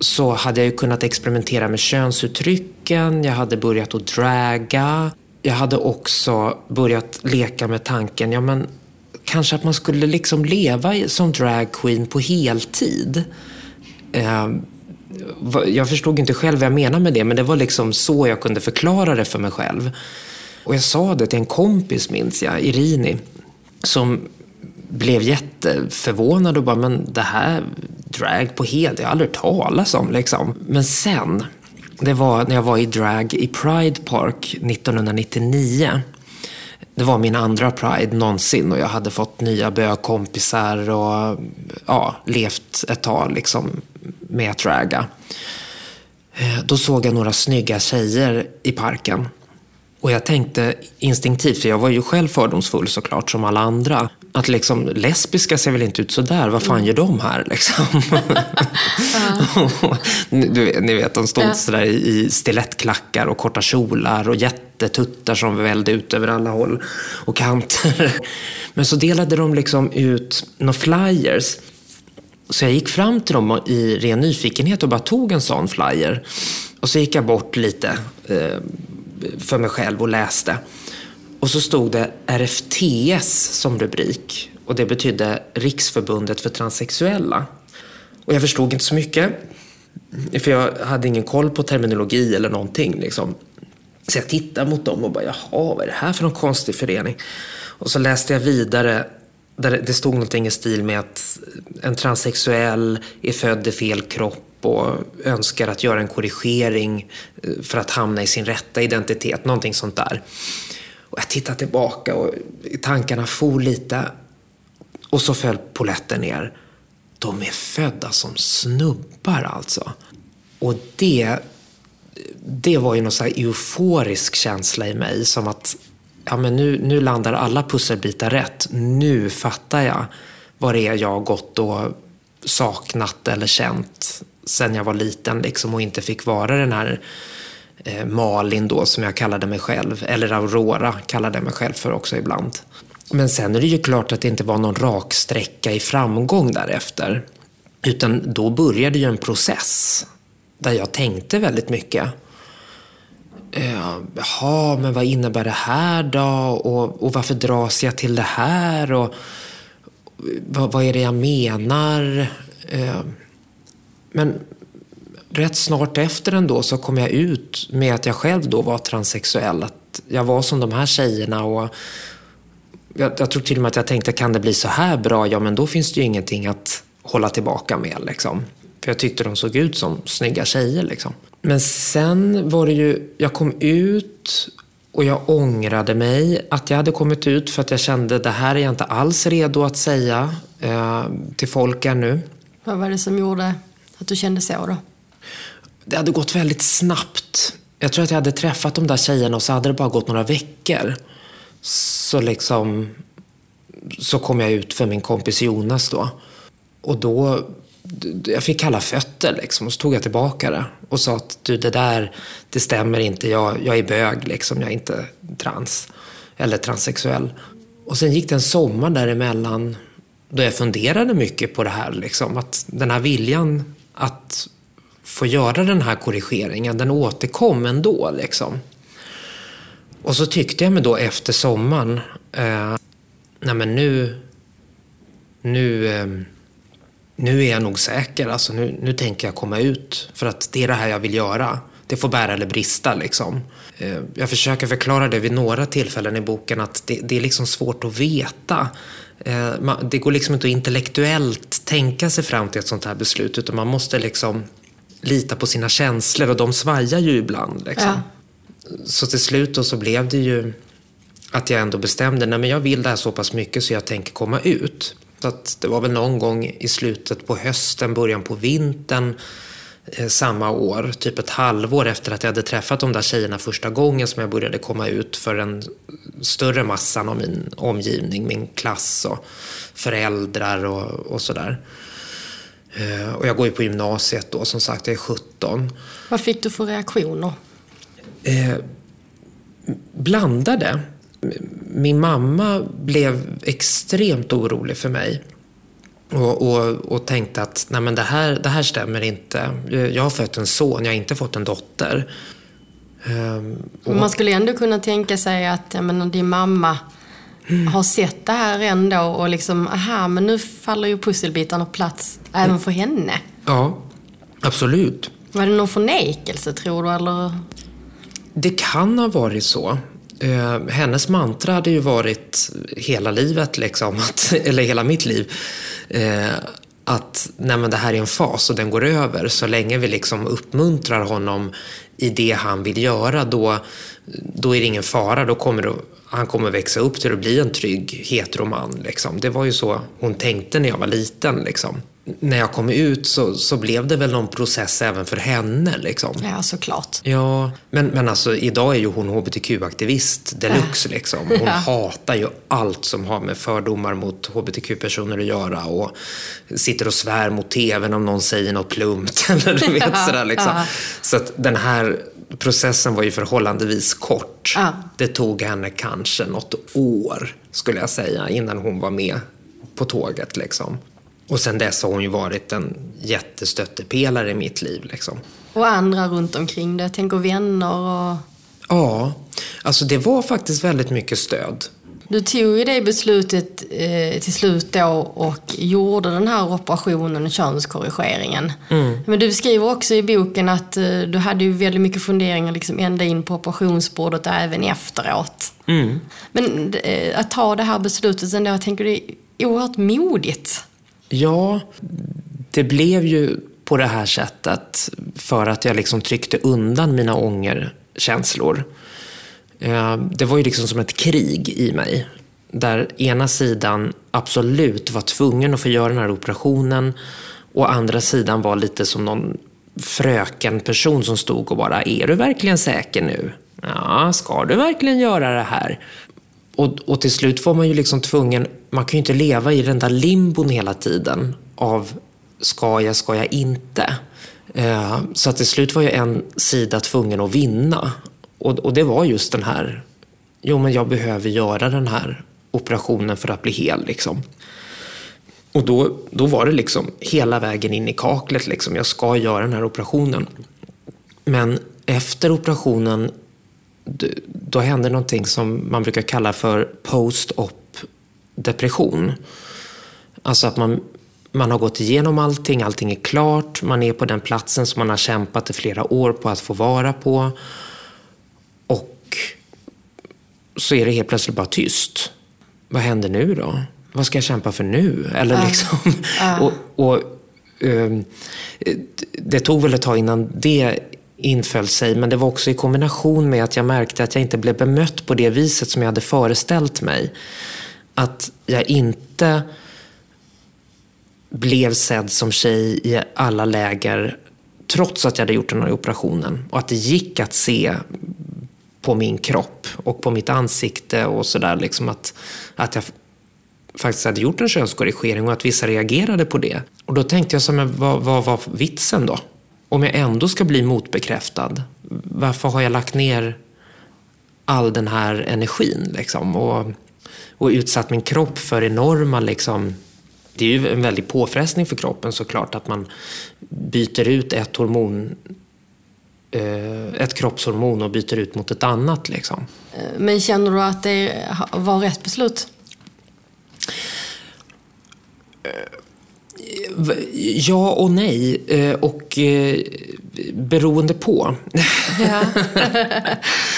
[SPEAKER 3] så hade jag ju kunnat experimentera med könsuttrycken, jag hade börjat att draga. Jag hade också börjat leka med tanken, ja men kanske att man skulle liksom leva som dragqueen på heltid. Eh, jag förstod inte själv vad jag menade med det, men det var liksom så jag kunde förklara det för mig själv. Och jag sa det till en kompis, minns jag, Irini, som blev jätteförvånad och bara, men det här drag på helt, det har jag aldrig talas om liksom. Men sen, det var när jag var i drag i Pride Park 1999. Det var min andra Pride någonsin och jag hade fått nya bögkompisar och ja, levt ett tag liksom med att draga. Eh, då såg jag några snygga tjejer i parken. Och jag tänkte instinktivt, för jag var ju själv fördomsfull såklart som alla andra att liksom, lesbiska ser väl inte ut så där. Vad fan gör de här? Liksom? du, ni vet, de stod sådär i stilettklackar och korta kjolar och jättetuttar som välde ut över alla håll och kanter. Men så delade de liksom ut några flyers. Så jag gick fram till dem i ren nyfikenhet och bara tog en sån flyer. Och så gick jag bort lite eh, för mig själv och läste. Och så stod det RFTS som rubrik. Och det betydde Riksförbundet för transsexuella. Och jag förstod inte så mycket. För jag hade ingen koll på terminologi eller någonting. Liksom. Så jag tittade mot dem och bara, jaha, vad är det här för någon konstig förening? Och så läste jag vidare där det stod någonting i stil med att en transsexuell är född i fel kropp och önskar att göra en korrigering eh, för att hamna i sin rätta identitet. Någonting sånt där. Och jag tittade tillbaka och tankarna for lite. Och så föll poletten ner. De är födda som snubbar alltså. Och det, det var ju någon så euforisk känsla i mig. Som att ja, men nu, nu landar alla pusselbitar rätt. Nu fattar jag vad det är jag har gått och saknat eller känt sen jag var liten liksom, och inte fick vara den här eh, Eh, Malin då som jag kallade mig själv. Eller Aurora kallade jag mig själv för också ibland. Men sen är det ju klart att det inte var någon raksträcka i framgång därefter. Utan då började ju en process där jag tänkte väldigt mycket. Eh, jaha, men vad innebär det här då? Och, och varför dras jag till det här? Och vad, vad är det jag menar? Eh, men rätt snart efter ändå så kom jag ut med att jag själv då var transsexuell. Att jag var som de här tjejerna och jag, jag tror till och med att jag tänkte, kan det bli så här bra? Ja, men då finns det ju ingenting att hålla tillbaka med liksom. För jag tyckte de såg ut som snygga tjejer liksom. Men sen var det ju, jag kom ut och jag ångrade mig att jag hade kommit ut för att jag kände det här är jag inte alls redo att säga eh, till folk ännu.
[SPEAKER 1] Vad var det som gjorde att du kände så då?
[SPEAKER 3] Det hade gått väldigt snabbt. Jag tror att jag hade träffat de där tjejerna och så hade det bara gått några veckor. Så liksom så kom jag ut för min kompis Jonas då. Och då jag fick kalla fötter liksom och så tog jag tillbaka det och sa att du det där, det stämmer inte. Jag, jag är bög liksom, jag är inte trans eller transsexuell. Och sen gick det en sommar däremellan då jag funderade mycket på det här liksom, att den här viljan att få göra den här korrigeringen, den återkom ändå liksom. Och så tyckte jag mig då efter sommaren, eh, nej men nu, nu eh, nu är jag nog säker. Alltså nu, nu tänker jag komma ut för att det är det här jag vill göra. Det får bära eller brista liksom. Eh, jag försöker förklara det vid några tillfällen i boken att det, det är liksom svårt att veta. Eh, det går liksom inte att intellektuellt tänka sig fram till ett sånt här beslut utan man måste liksom lita på sina känslor och de svajar ju ibland. Liksom. Ja. Så till slut då så blev det ju att jag ändå bestämde, nej men jag vill det här så pass mycket så jag tänker komma ut. Så att det var väl någon gång i slutet på hösten, början på vintern eh, samma år, typ ett halvår efter att jag hade träffat de där tjejerna första gången som jag började komma ut för den större massan av min omgivning, min klass och föräldrar och, och sådär. Eh, och jag går ju på gymnasiet då, som sagt, jag är 17.
[SPEAKER 1] Vad fick du för reaktioner?
[SPEAKER 3] Eh, blandade min mamma blev extremt orolig för mig. Och, och, och tänkte att Nej, men det, här, det här stämmer inte. Jag har fött en son, jag har inte fått en dotter.
[SPEAKER 1] Um, och... Man skulle ändå kunna tänka sig att jag menar, din mamma mm. har sett det här ändå och liksom, aha, men nu faller ju pusselbitarna på plats mm. även för henne.
[SPEAKER 3] Ja, absolut.
[SPEAKER 1] Var det någon förnekelse tror du, eller?
[SPEAKER 3] Det kan ha varit så. Eh, hennes mantra hade ju varit hela livet, liksom, att, eller hela mitt liv, eh, att nej men det här är en fas och den går över. Så länge vi liksom uppmuntrar honom i det han vill göra, då, då är det ingen fara. Då kommer det, han kommer växa upp till att bli en trygg heteroman. Liksom. Det var ju så hon tänkte när jag var liten. Liksom när jag kom ut så, så blev det väl någon process även för henne. Liksom.
[SPEAKER 1] Ja, såklart.
[SPEAKER 3] Ja, men, men alltså idag är ju hon hbtq-aktivist deluxe. Ja. Liksom. Hon ja. hatar ju allt som har med fördomar mot hbtq-personer att göra och sitter och svär mot tvn om någon säger något plumpt. Eller du vet, ja. sådär, liksom. Ja. Så att den här processen var ju förhållandevis kort. Det tog henne kanske något år, skulle jag säga, innan hon var med på tåget. Liksom. Och sen dess har hon ju varit en jättestöttepelare i mitt liv. Liksom.
[SPEAKER 1] Och andra runt omkring det? Tänk och vänner och...
[SPEAKER 3] Ja, alltså det var faktiskt väldigt mycket stöd.
[SPEAKER 1] Du tog ju det beslutet eh, till slut då och gjorde den här operationen, könskorrigeringen. Mm. Men du beskriver också i boken att eh, du hade ju väldigt mycket funderingar liksom ända in på operationsbordet och även efteråt. Mm. Men eh, att ta det här beslutet ändå, jag tänker det är oerhört modigt.
[SPEAKER 3] Ja, det blev ju på det här sättet för att jag liksom tryckte undan mina ångerkänslor. Eh, det var ju liksom som ett krig i mig. Där ena sidan absolut var tvungen att få göra den här operationen och andra sidan var lite som någon fröken-person som stod och bara, är du verkligen säker nu? Ja, ska du verkligen göra det här? Och, och till slut var man ju liksom tvungen, man kan ju inte leva i den där limbon hela tiden av ska jag, ska jag inte? Eh, så att till slut var ju en sida tvungen att vinna. Och, och det var just den här, jo men jag behöver göra den här operationen för att bli hel. Liksom. Och då, då var det liksom hela vägen in i kaklet. Liksom. Jag ska göra den här operationen. Men efter operationen då hände någonting som man brukar kalla för post-op depression. Alltså att man, man har gått igenom allting, allting är klart, man är på den platsen som man har kämpat i flera år på att få vara på. Och så är det helt plötsligt bara tyst. Vad händer nu då? Vad ska jag kämpa för nu? Eller uh. liksom... Uh. och, och um, det tog väl ett tag innan det inföll sig. Men det var också i kombination med att jag märkte att jag inte blev bemött på det viset som jag hade föreställt mig. Att jag inte blev sedd som tjej i alla läger trots att jag hade gjort den här operationen. Och att det gick att se på min kropp och på mitt ansikte och sådär. Liksom att, att jag faktiskt hade gjort en könskorrigering och att vissa reagerade på det. Och då tänkte jag, så, men vad, vad var vitsen då? Om jag ändå ska bli motbekräftad, varför har jag lagt ner all den här energin? Liksom? Och, och utsatt min kropp för enorma... Liksom, det är ju en väldig påfrestning för kroppen såklart att man byter ut ett hormon eh, ett kroppshormon och byter ut mot ett annat. Liksom.
[SPEAKER 1] Men känner du att det var rätt beslut?
[SPEAKER 3] Ja och nej. Eh, och eh, beroende på.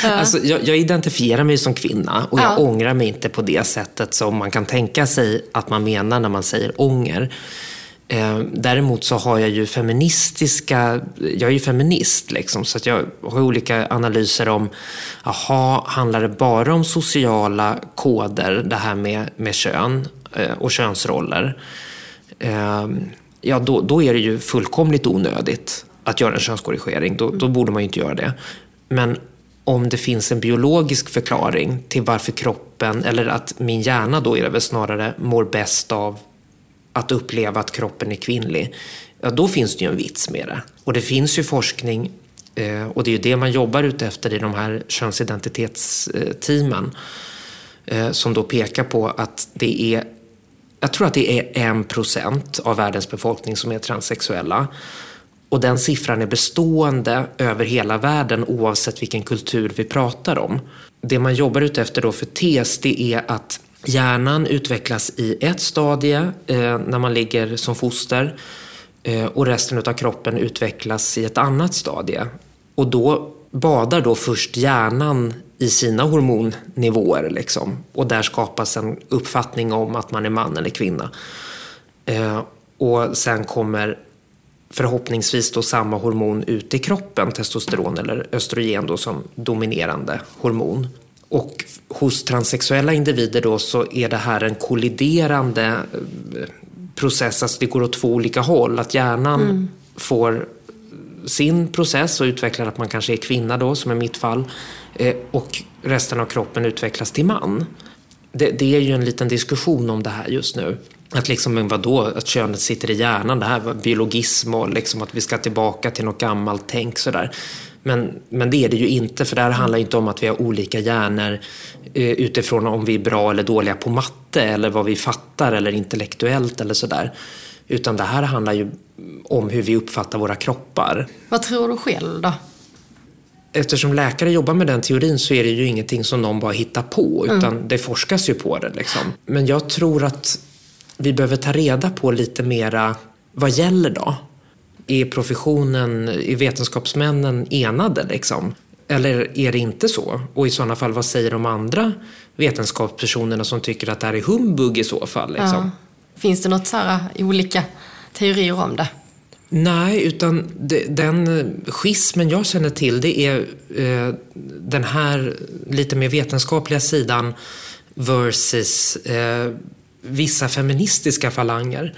[SPEAKER 3] Ja. alltså, jag, jag, identifierar mig som kvinna och jag ja. ångrar mig inte på det sättet som man kan tänka sig att man menar när man säger ånger. Eh, däremot så har jag ju feministiska, jag är ju feminist liksom, så att jag har olika analyser om, jaha, handlar det bara om sociala koder, det här med, med kön och könsroller? Ehm, ja då, då är det ju fullkomligt onödigt att göra en könskorrigering. Då, då borde man ju inte göra det. Men om det finns en biologisk förklaring till varför kroppen, eller att min hjärna då är det väl snarare, mår bäst av att uppleva att kroppen är kvinnlig, ja då finns det ju en vits med det. Och det finns ju forskning, eh, och det är ju det man jobbar ute efter i de här könsidentitetsteamen, eh, som då pekar på att det är jag tror att det är en procent av världens befolkning som är transsexuella. Och den siffran är bestående över hela världen oavsett vilken kultur vi pratar om. Det man jobbar utefter då för TES det är att hjärnan utvecklas i ett stadie eh, när man ligger som foster eh, och resten av kroppen utvecklas i ett annat stadie. Och då badar då först hjärnan i sina hormonnivåer. Liksom. Och där skapas en uppfattning om att man är man eller kvinna. Eh, och sen kommer förhoppningsvis då samma hormon ut i kroppen, testosteron eller östrogen då som dominerande hormon. Och hos transsexuella individer då så är det här en kolliderande eh, process, alltså det går åt två olika håll. Att hjärnan mm. får sin process och utvecklar att man kanske är kvinna då, som i mitt fall. Eh, och resten av kroppen utvecklas till man. Det, det, är ju en liten diskussion om det här just nu. Att liksom, vadå, att könet sitter i hjärnan, det här var biologism och liksom att vi ska tillbaka till något gammalt tänk sådär. Men, men det är det ju inte, för det här handlar inte om att vi har olika hjärnor eh, utifrån om vi är bra eller dåliga på matte eller vad vi fattar eller intellektuellt eller sådär. Utan det här handlar ju om hur vi uppfattar våra kroppar.
[SPEAKER 1] Vad tror du själv då?
[SPEAKER 3] Eftersom läkare jobbar med den teorin så är det ju ingenting som någon bara hittar på, utan mm. det forskas ju på det. Liksom. Men jag tror att vi behöver ta reda på lite mera, vad gäller då? Är professionen, är vetenskapsmännen enade liksom? Eller är det inte så? Och i sådana fall, vad säger de andra vetenskapspersonerna som tycker att det här är humbug i så fall? Liksom?
[SPEAKER 1] Ja. Finns det något så här olika teorier om det?
[SPEAKER 3] Nej, utan det, den schismen jag känner till det är eh, den här lite mer vetenskapliga sidan versus eh, vissa feministiska falanger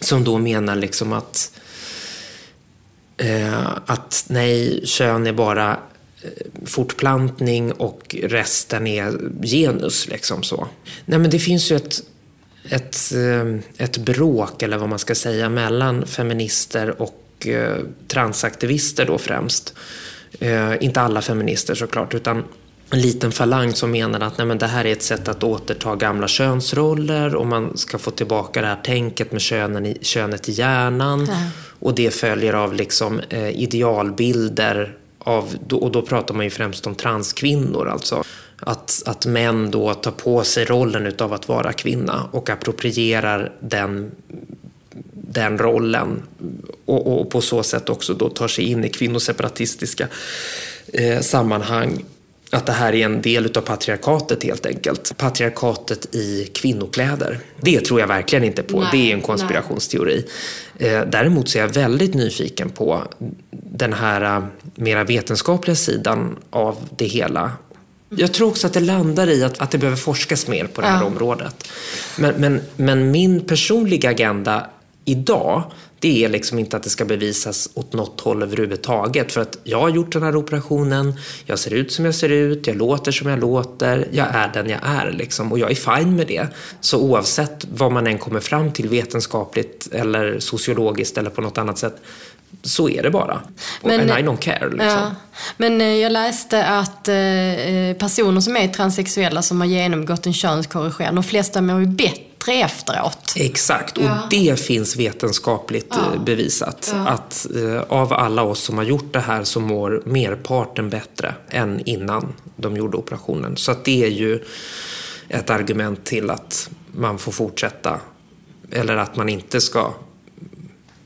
[SPEAKER 3] som då menar liksom att eh, att nej, kön är bara eh, fortplantning och resten är genus. Liksom så. Nej, men det finns ju ett, ett, eh, ett bråk, eller vad man ska säga, mellan feminister och eh, transaktivister då främst. Eh, inte alla feminister såklart, utan en liten falang som menar att nej, men det här är ett sätt att återta gamla könsroller och man ska få tillbaka det här tänket med könen i, könet i hjärnan. Ja. Och det följer av liksom, eh, idealbilder av, och då pratar man ju främst om transkvinnor alltså. Att, att män då tar på sig rollen utav att vara kvinna och approprierar den, den rollen och, och på så sätt också då tar sig in i kvinnoseparatistiska eh, sammanhang att det här är en del utav patriarkatet helt enkelt. Patriarkatet i kvinnokläder. Det tror jag verkligen inte på. Nej, det är en konspirationsteori. Nej. Däremot så är jag väldigt nyfiken på den här äh, mera vetenskapliga sidan av det hela. Jag tror också att det landar i att, att det behöver forskas mer på det här ja. området. Men, men, men min personliga agenda idag det är liksom inte att det ska bevisas åt något håll överhuvudtaget. För att jag har gjort den här operationen, jag ser ut som jag ser ut, jag låter som jag låter, jag är den jag är liksom. Och jag är fine med det. Så oavsett vad man än kommer fram till vetenskapligt eller sociologiskt eller på något annat sätt så är det bara. Men, And I don't care. Liksom. Ja.
[SPEAKER 1] Men eh, jag läste att eh, eh, personer som är transsexuella som har genomgått en könskorrigering, de flesta mår ju bättre efteråt.
[SPEAKER 3] Exakt, och ja. det finns vetenskapligt ja. Bevisat. Att av alla oss som har gjort det här så mår merparten bättre än innan de gjorde operationen. Så det är ju ett argument till att man får fortsätta eller att man inte ska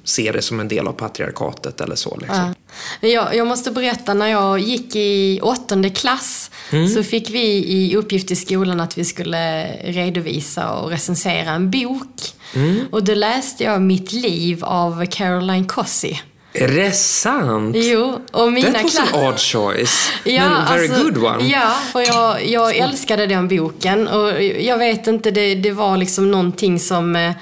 [SPEAKER 3] se det som en del av patriarkatet eller så. Liksom.
[SPEAKER 1] Ja. Jag, jag, måste berätta, när jag gick i åttonde klass mm. så fick vi i uppgift i skolan att vi skulle redovisa och recensera en bok. Mm. Och då läste jag Mitt liv av Caroline Cossey.
[SPEAKER 3] Är det sant?
[SPEAKER 1] Jo, och mina
[SPEAKER 3] That was an odd choice. ja, Men very alltså, good one.
[SPEAKER 1] Ja, för jag, jag älskade den boken. Och jag vet inte, det, det var liksom någonting som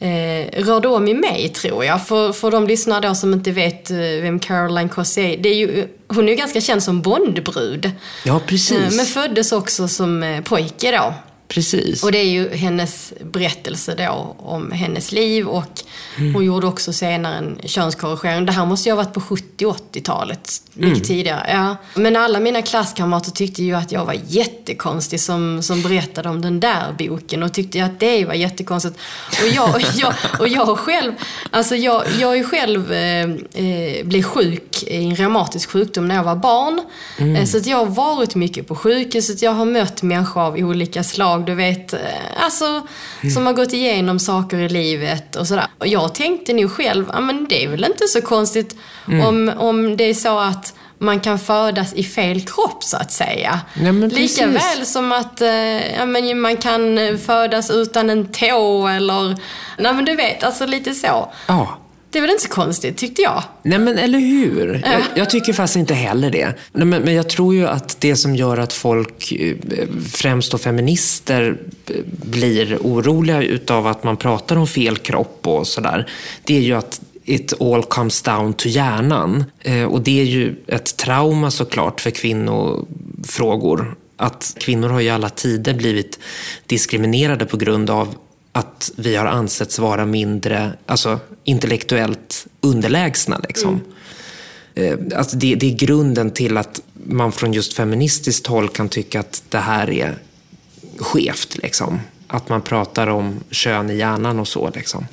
[SPEAKER 1] eh, rörde om i mig, tror jag. För, för de lyssnare då som inte vet eh, vem Caroline Cossey är, det är ju, hon är ju ganska känd som Bondbrud.
[SPEAKER 3] Ja, precis. Eh,
[SPEAKER 1] men föddes också som eh, pojke då.
[SPEAKER 3] Precis.
[SPEAKER 1] Och det är ju hennes berättelse då om hennes liv och mm. hon gjorde också senare en könskorrigering. Det här måste ju ha varit på 70-80-talet, mycket mm. tidigare. Ja. Men alla mina klasskamrater tyckte ju att jag var jättekonstig som, som berättade om den där boken och tyckte att det var jättekonstigt. Och jag, och jag, och jag själv, alltså jag, jag är själv eh, eh, blev sjuk i en reumatisk sjukdom när jag var barn. Mm. Eh, så att jag har varit mycket på sjukhuset, jag har mött människor av olika slag jag, du vet, eh, alltså, mm. som har gått igenom saker i livet och sådär. Och jag tänkte nog själv, ja men det är väl inte så konstigt mm. om, om det är så att man kan födas i fel kropp så att säga.
[SPEAKER 3] Ja,
[SPEAKER 1] Lika väl som att eh, ja, men man kan födas utan en tå eller, nej men du vet, alltså lite så.
[SPEAKER 3] Ja.
[SPEAKER 1] Det är väl inte så konstigt, tyckte jag.
[SPEAKER 3] Nej, men eller hur? Jag, jag tycker fast inte heller det. Nej, men, men jag tror ju att det som gör att folk, eh, främst då feminister, eh, blir oroliga utav att man pratar om fel kropp och sådär, det är ju att it all comes down to hjärnan. Eh, och det är ju ett trauma såklart för kvinnofrågor. Att kvinnor har ju alla tider blivit diskriminerade på grund av att vi har ansetts vara mindre alltså, intellektuellt underlägsna. Liksom. Mm. Alltså det, det, är grunden till att man från just feministiskt håll kan tycka att det här är skevt. Liksom. Att man pratar om kön i hjärnan och så. Liksom.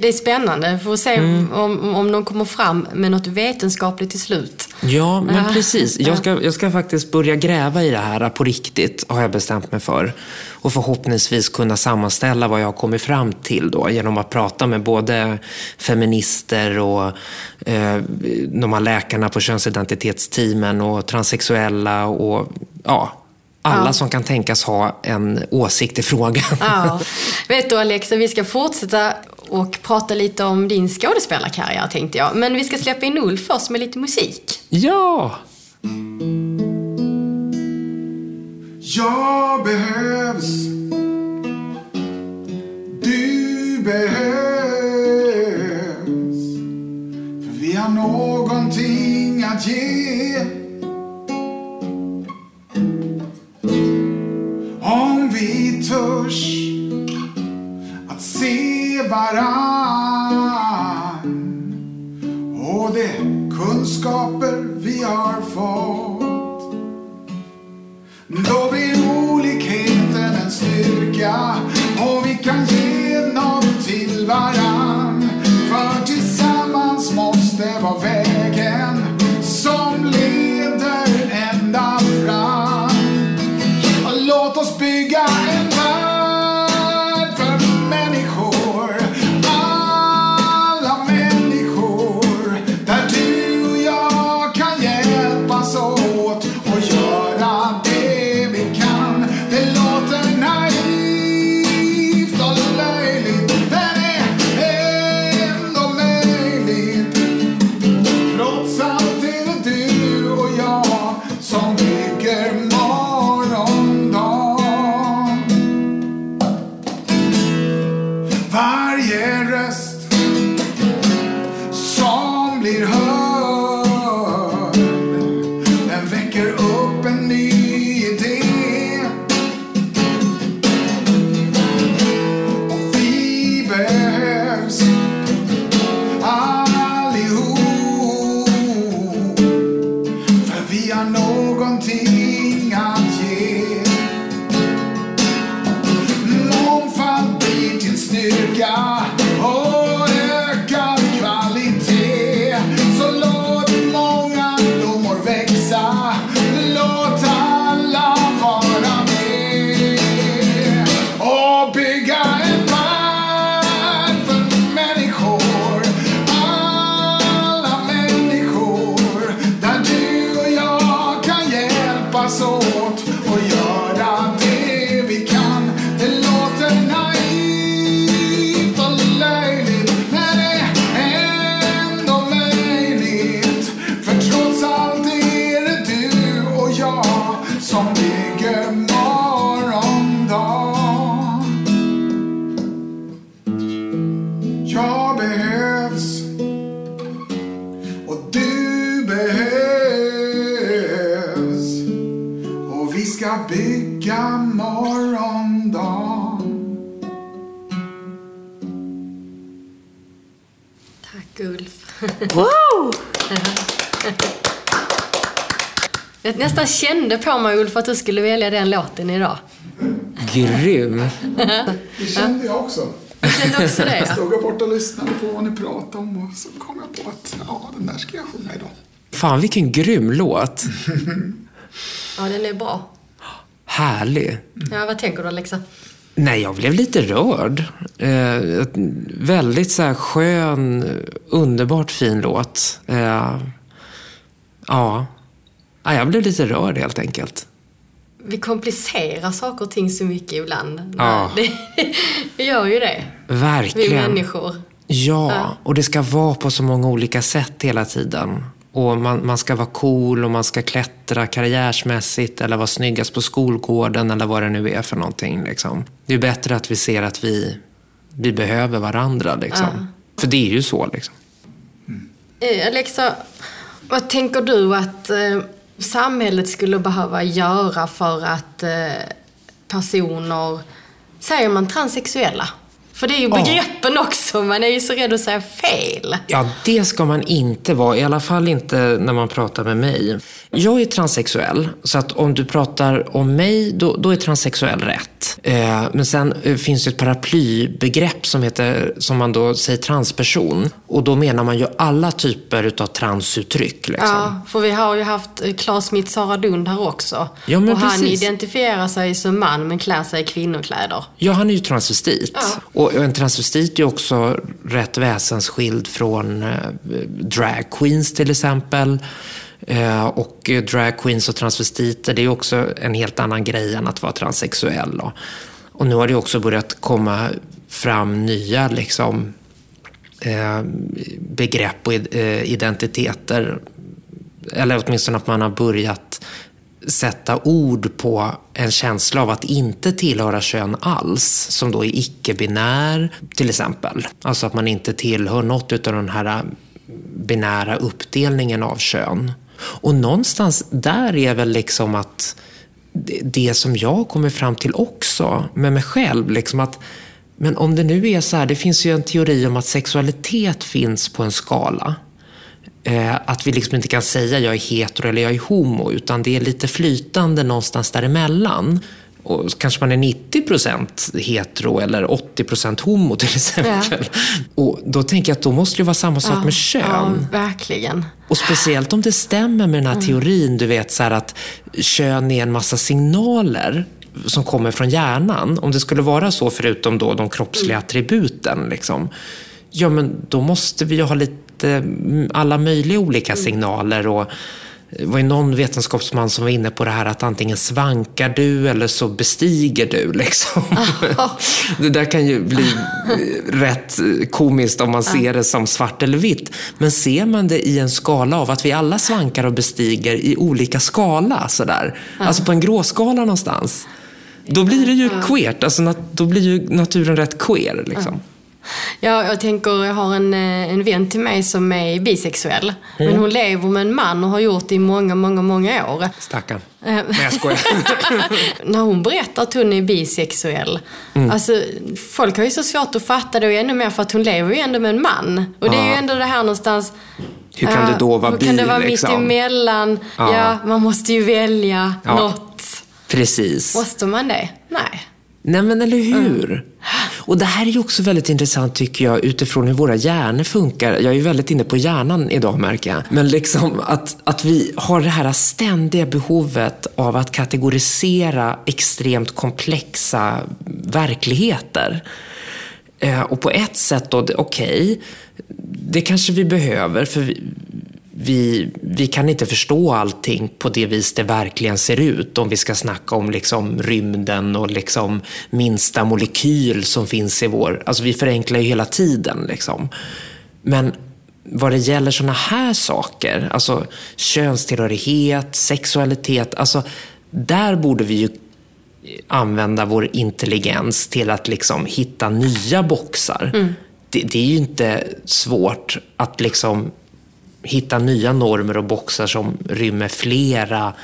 [SPEAKER 1] Det är spännande. Får se mm. om, om de kommer fram med något vetenskapligt till slut.
[SPEAKER 3] Ja, men precis. Jag ska, jag ska faktiskt börja gräva i det här på riktigt, har jag bestämt mig för. Och förhoppningsvis kunna sammanställa vad jag har kommit fram till då, genom att prata med både feminister och eh, de här läkarna på könsidentitetsteamen och transsexuella och ja, alla
[SPEAKER 1] Ja.
[SPEAKER 3] som kan tänkas ha en åsikt i frågan.
[SPEAKER 1] Ja. Vet du Alexa, vi ska fortsätta och prata lite om din skådespelarkarriär tänkte jag. Men vi ska släppa in Ulf först med lite musik.
[SPEAKER 3] Ja!
[SPEAKER 2] Jag behövs. Du behövs. För vi har någonting att ge. Törs att se varann. Och de kunskaper vi har fått. Då blir olikheten en styrka. Och vi kan ge något till varann. Jag
[SPEAKER 1] nästan kände på mig Ulf att du skulle välja den låten idag.
[SPEAKER 3] Grym.
[SPEAKER 2] Det kände jag också.
[SPEAKER 1] Jag kände också det.
[SPEAKER 2] Jag
[SPEAKER 1] Ja.
[SPEAKER 2] stod och borta och lyssnade på vad ni pratade om och så kom jag på att ja, den där ska jag sjunga idag.
[SPEAKER 3] Fan, vilken grym låt.
[SPEAKER 1] ja, den är bra.
[SPEAKER 3] Härlig.
[SPEAKER 1] Ja, vad tänker du Alexa?
[SPEAKER 3] Nej, jag blev lite rörd. Eh, väldigt så här skön, underbart fin låt. Eh, ja. ja, jag blev lite rörd helt enkelt.
[SPEAKER 1] Vi komplicerar saker och ting så mycket ibland.
[SPEAKER 3] Ja.
[SPEAKER 1] Det, det gör ju det. Vi
[SPEAKER 3] Verkligen.
[SPEAKER 1] människor.
[SPEAKER 3] Ja,
[SPEAKER 1] Ja.
[SPEAKER 3] och det ska vara på så många olika sätt hela tiden. Och man, man ska vara cool och man ska klättra karriärsmässigt eller vara snyggast på skolgården eller vad det nu är för någonting. Liksom. Det är bättre att vi ser att vi, vi behöver varandra. Liksom. För det är ju så. Liksom.
[SPEAKER 1] Eh, Alexa, vad tänker du att eh, samhället skulle behöva göra för att eh, personer, säger man transsexuella? För det är ju
[SPEAKER 3] Ja.
[SPEAKER 1] begreppen också, man är ju så rädd att säga fel.
[SPEAKER 3] Ja, det ska man inte vara. I alla fall inte när man pratar med mig. Jag är transsexuell, så att om du pratar om mig, då, då är transsexuell rätt. Eh, men sen eh, finns det ett paraplybegrepp som, heter, som man då säger transperson. Och då menar man ju alla typer utav transuttryck. Liksom.
[SPEAKER 1] Ja, för vi har ju haft eh, Claes Smith Sara Lund här också.
[SPEAKER 3] Ja, men
[SPEAKER 1] och han
[SPEAKER 3] precis.
[SPEAKER 1] identifierar sig som man men klär sig i kvinnokläder.
[SPEAKER 3] Ja, han är ju transvestit.
[SPEAKER 1] Ja.
[SPEAKER 3] Och en transvestit är också rätt väsensskild från eh, drag queens till exempel. Eh, och drag queens och transvestiter, det är också en helt annan grej än att vara transsexuell. Då. Och nu har det också börjat komma fram nya liksom, eh, begrepp och identiteter. Eller åtminstone att man har börjat sätta ord på en känsla av att inte tillhöra kön alls, som då är icke-binär till exempel. Alltså att man inte tillhör något av den här binära uppdelningen av kön. Och någonstans där är väl liksom att det som jag kommer fram till också med mig själv, liksom att men om det nu är så här, det finns ju en teori om att sexualitet finns på en skala. Eh, att vi liksom inte kan säga jag är hetero eller jag är homo, utan det är lite flytande någonstans däremellan. Och kanske man är 90% hetero eller 80% homo till exempel. Ja. Och då tänker jag att då måste det vara samma sak ja, med kön.
[SPEAKER 1] Ja, verkligen.
[SPEAKER 3] Och speciellt om det stämmer med den här mm. teorin, du vet så att kön är en massa signaler som kommer från hjärnan. Om det skulle vara så, förutom då de kroppsliga mm. attributen, liksom, ja men då måste vi ju ha lite mm, alla möjliga olika mm. signaler. och det var ju någon vetenskapsman som var inne på det här att antingen svankar du eller så bestiger du. Liksom. det där kan ju bli rätt komiskt om man ser det som svart eller vitt. Men ser man det i en skala av att vi alla svankar och bestiger i olika skala, sådär. alltså på en gråskala någonstans. Då blir det ju queert, alltså, då blir ju naturen rätt queer. Liksom.
[SPEAKER 1] Ja, jag tänker, jag har en, eh, en vän till mig som är bisexuell. Mm. Men hon lever med en man och har gjort det i många, många, många år.
[SPEAKER 3] Stackarn. Eh, Nej, jag skojar.
[SPEAKER 1] När hon berättar att hon är bisexuell. Mm. Alltså, folk har ju så svårt att fatta det och ännu mer för att hon lever ju ändå med en man. Och det är ju ändå det här någonstans
[SPEAKER 3] hur kan det då vara
[SPEAKER 1] bi?
[SPEAKER 3] Hur
[SPEAKER 1] kan det vara
[SPEAKER 3] liksom?
[SPEAKER 1] mitt emellan? Ja. ja, man måste ju välja ja. något.
[SPEAKER 3] Precis.
[SPEAKER 1] Måste man det? Nej.
[SPEAKER 3] Nej men eller hur? Mm. Och det här är ju också väldigt intressant tycker jag utifrån hur våra hjärnor funkar. Jag är ju väldigt inne på hjärnan idag märker jag. Men liksom att, att vi har det här ständiga behovet av att kategorisera extremt komplexa verkligheter. Eh, och på ett sätt då, okej, okay, det kanske vi behöver för vi, vi, vi kan inte förstå allting på det vis det verkligen ser ut om vi ska snacka om liksom rymden och liksom minsta molekyl som finns i vår... Alltså vi förenklar ju hela tiden. Liksom. Men vad det gäller sådana här saker, alltså könstillhörighet, sexualitet, alltså där borde vi ju använda vår intelligens till att liksom hitta nya boxar. Mm. Det, det, är ju inte svårt att liksom hitta nya normer och boxar som rymmer flera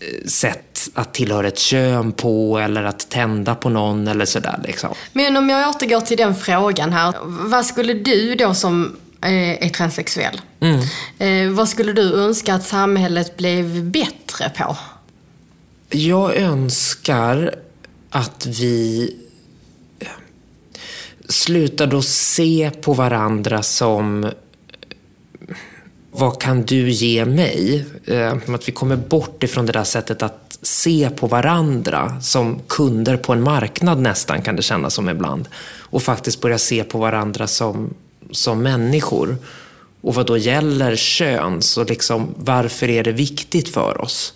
[SPEAKER 3] eh, sätt att tillhöra ett kön på eller att tända på någon eller sådär. Liksom.
[SPEAKER 1] Men om jag återgår till den frågan här. Vad skulle du då som eh, är transsexuell, mm. Eh, vad skulle du önska att samhället blev bättre på?
[SPEAKER 3] Jag önskar att vi slutade att se på varandra som vad kan du ge mig? Eh, att vi kommer bort ifrån det där sättet att se på varandra som kunder på en marknad nästan kan det kännas som ibland. Och faktiskt börja se på varandra som, som människor. Och vad då gäller kön, så liksom, varför är det viktigt för oss?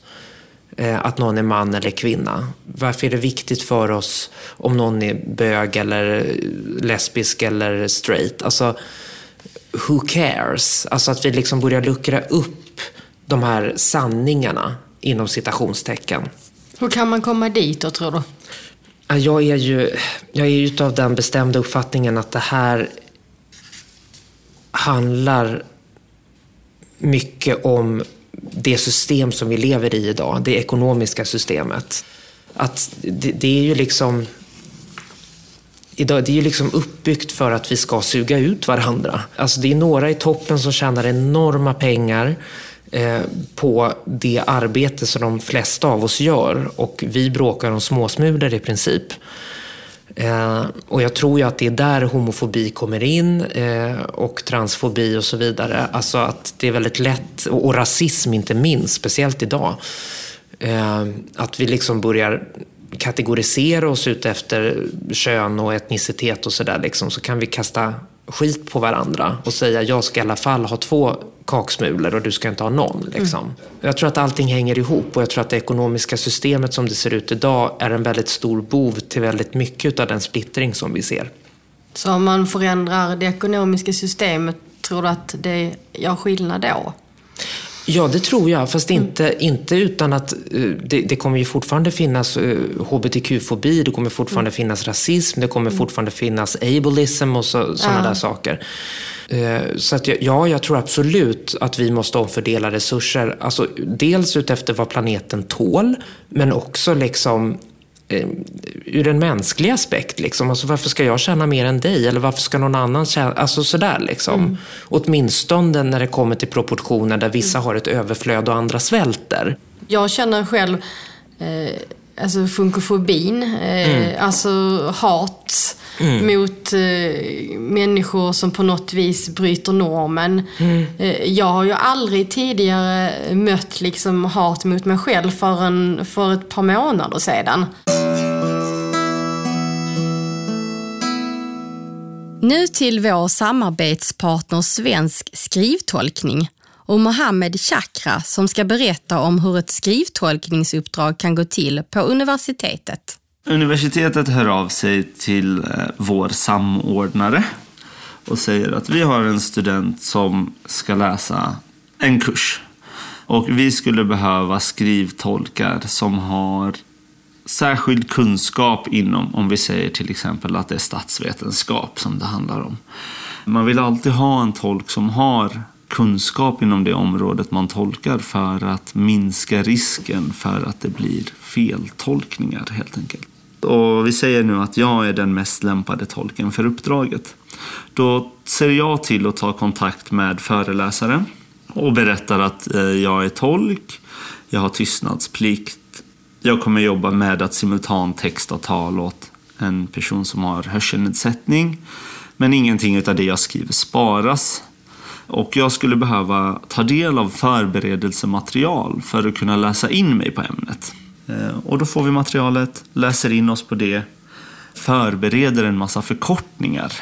[SPEAKER 3] Eh, att någon är man eller kvinna. Varför är det viktigt för oss om någon är bög eller eh, lesbisk eller straight? Alltså, who cares? Alltså att vi liksom börjar luckra upp de här sanningarna inom citationstecken.
[SPEAKER 1] Hur kan man komma dit då, tror du?
[SPEAKER 3] Jag är ju jag är utav den bestämda uppfattningen att det här handlar mycket om det system som vi lever i idag, det ekonomiska systemet. Att det, det är ju liksom idag, det är ju liksom uppbyggt för att vi ska suga ut varandra. Alltså det är några i toppen som tjänar enorma pengar eh, på det arbete som de flesta av oss gör och vi bråkar om småsmulor i princip. Eh, och jag tror ju att det är där homofobi kommer in eh, och transfobi och så vidare. Alltså att det är väldigt lätt, och, och rasism inte minst, speciellt idag. Eh, att vi liksom börjar kategorisera oss ut efter kön och etnicitet och sådär liksom, så kan vi kasta skit på varandra och säga jag ska i alla fall ha två kaksmulor och du ska inte ha någon. Liksom. Mm. Jag tror att allting hänger ihop och jag tror att det ekonomiska systemet som det ser ut idag är en väldigt stor bov till väldigt mycket av den splittring som vi ser.
[SPEAKER 1] Så om man förändrar det ekonomiska systemet, tror du att det gör skillnad då?
[SPEAKER 3] Ja, det tror jag. Fast inte, mm. inte utan att uh, det, det, kommer ju fortfarande finnas uh, hbtq-fobi, det kommer fortfarande mm. finnas rasism, det kommer mm. fortfarande finnas ableism och så, sådana ja. där saker. Uh, så att, ja, jag tror absolut att vi måste omfördela resurser. Alltså, dels utefter vad planeten tål, men också liksom eh, ur en mänsklig aspekt. Liksom. Alltså, varför ska jag tjäna mer än dig? Eller varför ska någon annan tjäna? Alltså sådär liksom. Mm. Åtminstone när det kommer till proportioner där vissa har ett överflöd och andra svälter.
[SPEAKER 1] Jag känner själv eh, alltså funkofobin, eh, mm. alltså hat mm. mot eh, människor som på något vis bryter normen. Mm. Eh, jag har ju aldrig tidigare mött liksom hat mot mig själv förrän för ett par månader sedan. Nu till vår samarbetspartner Svensk skrivtolkning och Mohammed Chakra som ska berätta om hur ett skrivtolkningsuppdrag kan gå till på universitetet.
[SPEAKER 5] Universitetet hör av sig till eh, vår samordnare och säger att vi har en student som ska läsa en kurs. Och vi skulle behöva skrivtolkar som har särskild kunskap inom, om vi säger till exempel att det är statsvetenskap som det handlar om. Man vill alltid ha en tolk som har kunskap inom det området man tolkar för att minska risken för att det blir feltolkningar helt enkelt. Och vi säger nu att jag är den mest lämpade tolken för uppdraget. Då ser jag till att ta kontakt med föreläsaren och berättar att eh, jag är tolk, jag har tystnadsplikt, jag kommer jobba med att simultantexta tal åt en person som har hörselnedsättning. Men ingenting av det jag skriver sparas och jag skulle behöva ta del av förberedelsematerial för att kunna läsa in mig på ämnet. Eh, och då får vi materialet, läser in oss på det, förbereder en massa förkortningar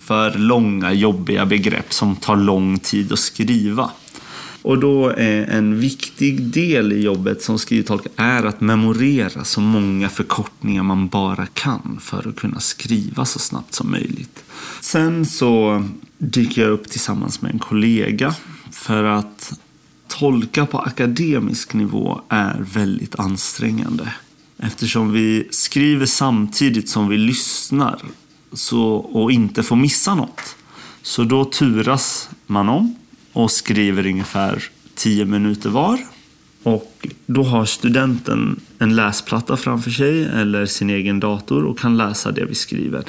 [SPEAKER 5] för långa jobbiga begrepp som tar lång tid att skriva. Och då är en viktig del i jobbet som skrivtolk är att memorera så många förkortningar man bara kan för att kunna skriva så snabbt som möjligt. Sen så dyker jag upp tillsammans med en kollega för att tolka på akademisk nivå är väldigt ansträngande. Eftersom vi skriver samtidigt som vi lyssnar så, och inte får missa något. Så då turas man om och skriver ungefär 10 minuter var. Och då har studenten en läsplatta framför sig eller sin egen dator och kan läsa det vi skriver.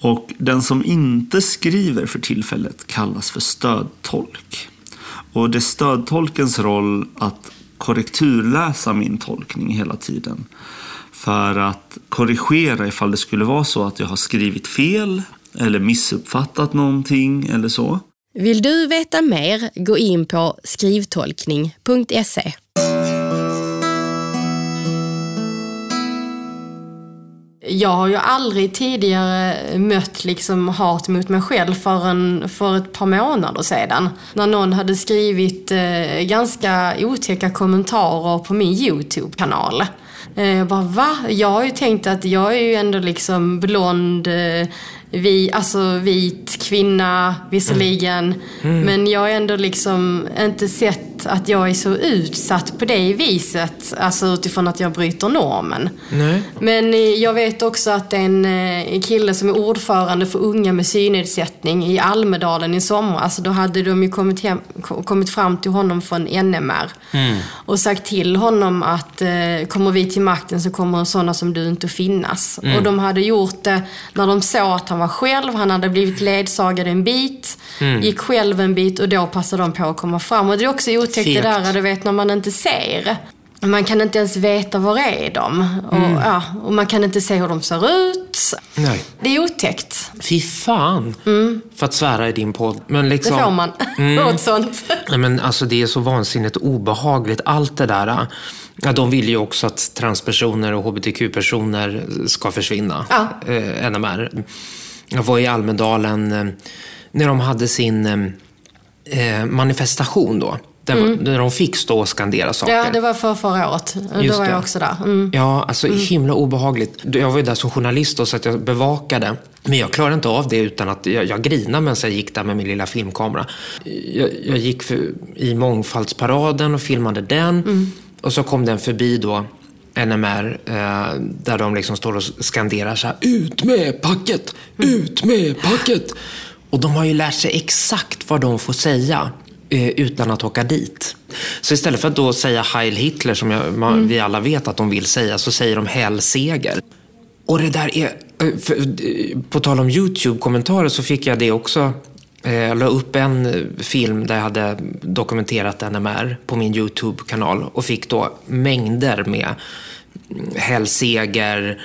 [SPEAKER 5] Och den som inte skriver för tillfället kallas för stödtolk. Och det är stödtolkens roll att korrekturläsa min tolkning hela tiden. För att korrigera ifall det skulle vara så att jag har skrivit fel eller missuppfattat någonting eller så.
[SPEAKER 1] Vill du veta mer, gå in på skrivtolkning.se. Jag har ju aldrig tidigare mött liksom hat mot mig själv förrän för ett par månader sedan. När någon hade skrivit eh, ganska otäcka kommentarer på min YouTube-kanal. Eh, jag bara, va? Jag har ju tänkt att jag är ju ändå liksom blond, eh, vi, alltså vit kvinna visserligen. Mm. Mm. Men jag har ändå liksom inte sett att jag är så utsatt på det viset. Alltså utifrån att jag bryter normen.
[SPEAKER 3] Nej.
[SPEAKER 1] Men eh, jag vet också att en, en eh, kille som är ordförande för unga med synnedsättning i Almedalen i somras. Då hade de ju kommit, hem, kommit fram till honom från NMR. Mm. Och sagt till honom att eh, kommer vi till makten så kommer sådana som du inte att finnas. Mm. Och de hade gjort det när de såg att han var själv, han hade blivit ledsagad en bit, mm. gick själv en bit och då passade de på att komma fram. Och det är också otäckt det där, du vet, när man inte ser. Man kan inte ens veta var är de. Och, mm. ja, och man kan inte se hur de ser ut.
[SPEAKER 3] Nej.
[SPEAKER 1] Det är otäckt.
[SPEAKER 3] Fy fan. Mm. För att svära i din podd. Men liksom,
[SPEAKER 1] det får man. Mm. Åt sånt.
[SPEAKER 3] Nej, men alltså, det är så vansinnigt obehagligt. Allt det där. Ja, de vill ju också att transpersoner och hbtq-personer ska försvinna.
[SPEAKER 1] Ja.
[SPEAKER 3] Eh, NMR. Jag var i Almedalen eh, när de hade sin eh, manifestation då. Där, mm. där de fick stå och skandera saker.
[SPEAKER 1] Ja, det var för förra året. Just då var det. jag också där. Mm.
[SPEAKER 3] Ja, alltså mm. himla obehagligt. Jag var ju där som journalist då, så att jag bevakade. Men jag klarade inte av det utan att jag, jag grinade medan jag gick där med min lilla filmkamera. Jag, jag gick för, i mångfaldsparaden och filmade den. Mm. Och så kom den förbi då NMR eh, där de liksom står och skanderar så här, Ut med packet! Ut med packet! Och de har ju lärt sig exakt vad de får säga eh, utan att åka dit. Så istället för att då säga Heil Hitler, som jag, man, mm. vi alla vet att de vill säga, så säger de Hell Seger. Och det där är... Eh, för, eh, på tal om YouTube-kommentarer så fick jag det också. Jag la upp en film där jag hade dokumenterat NMR på min YouTube-kanal och fick då mängder med Hell Seger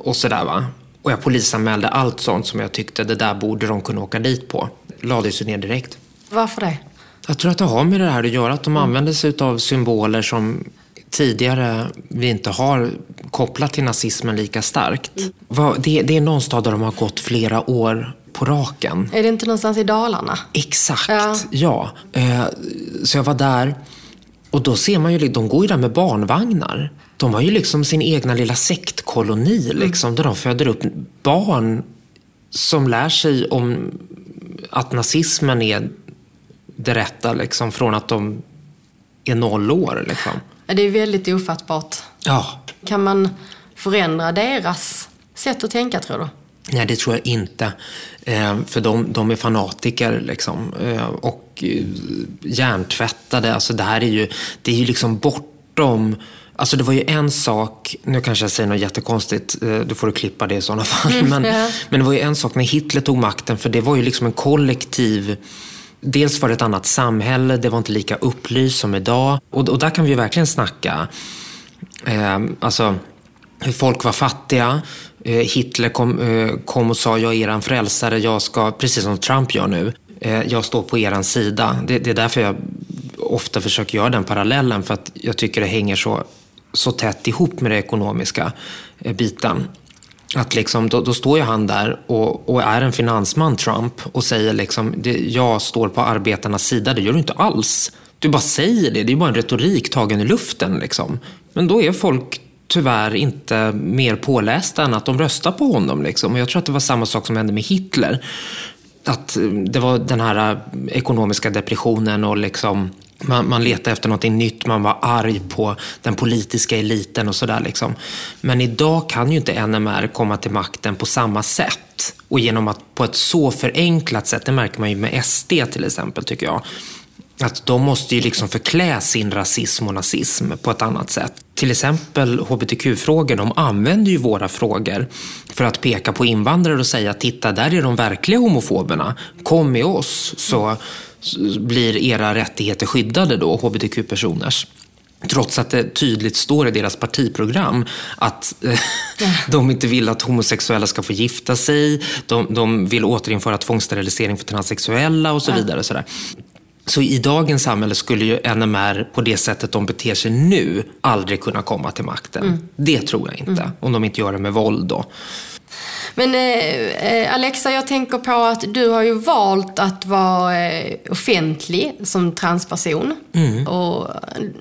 [SPEAKER 3] och sådär. Va? Och jag polisanmälde allt sånt som jag tyckte det där borde de kunna åka dit på. Lades ju ner direkt.
[SPEAKER 1] Varför det?
[SPEAKER 3] Jag tror att det har med det här att göra. Att de mm. använder sig av symboler som tidigare vi inte har kopplat till nazismen lika starkt. Mm. Det, det är någonstans där de har gått flera år på raken.
[SPEAKER 1] Är det inte någonstans i Dalarna?
[SPEAKER 3] Exakt, ja. ja. Eh, så jag var där och då ser man ju, de går ju där med barnvagnar. De har ju liksom sin egna lilla sektkoloni liksom, mm. där de föder upp barn som lär sig om att nazismen är det rätta liksom, från att de är noll år. Liksom.
[SPEAKER 1] Det är väldigt ofattbart.
[SPEAKER 3] Ja.
[SPEAKER 1] Kan man förändra deras sätt att tänka, tror du?
[SPEAKER 3] Nej, det tror jag inte. Eh, för de, de är fanatiker liksom. Eh, och eh, hjärntvättade. Alltså det här är ju, det är ju liksom bortom Alltså det var ju en sak, nu kanske jag säger något jättekonstigt, då får du klippa det i sådana fall. Mm, men, ja. men det var ju en sak när Hitler tog makten, för det var ju liksom en kollektiv Dels var det ett annat samhälle, det var inte lika upplyst som idag. Och, och där kan vi ju verkligen snacka. Eh, alltså, hur folk var fattiga. Eh, Hitler kom, eh, kom och sa, jag är eran frälsare, jag ska, precis som Trump gör nu, eh, jag står på eran sida. Det, det, är därför jag ofta försöker göra den parallellen, för att jag tycker det hänger så, så tätt ihop med den ekonomiska biten. Att liksom, då, då, står ju han där och, och, är en finansman, Trump, och säger liksom, det, jag står på arbetarnas sida. Det gör du inte alls. Du bara säger det. Det är bara en retorik tagen i luften. Liksom. Men då är folk tyvärr inte mer pålästa än att de röstar på honom. Liksom. Och jag tror att det var samma sak som hände med Hitler. Att eh, det var den här eh, ekonomiska depressionen och liksom man, man letade efter något nytt, man var arg på den politiska eliten och sådär. Liksom. Men idag kan ju inte NMR komma till makten på samma sätt. Och genom att på ett så förenklat sätt, det märker man ju med SD till exempel tycker jag. Att de måste ju liksom förklä sin rasism och nazism på ett annat sätt. Till exempel hbtq-frågor, de använder ju våra frågor för att peka på invandrare och säga titta där är de verkliga homofoberna. Kom med oss så blir era rättigheter skyddade då, hbtq-personers. Trots att det tydligt står i deras partiprogram att eh, de inte vill att homosexuella ska få gifta sig, de, de vill återinföra tvångssterilisering för transsexuella och så vidare. Så, så i dagens samhälle skulle ju NMR på det sättet de beter sig nu aldrig kunna komma till makten. Mm. Det tror jag inte, mm. om de inte gör det med våld då.
[SPEAKER 1] Men eh, eh, Alexa, jag tänker på att du har ju valt att vara eh, offentlig som transperson. Mm. Och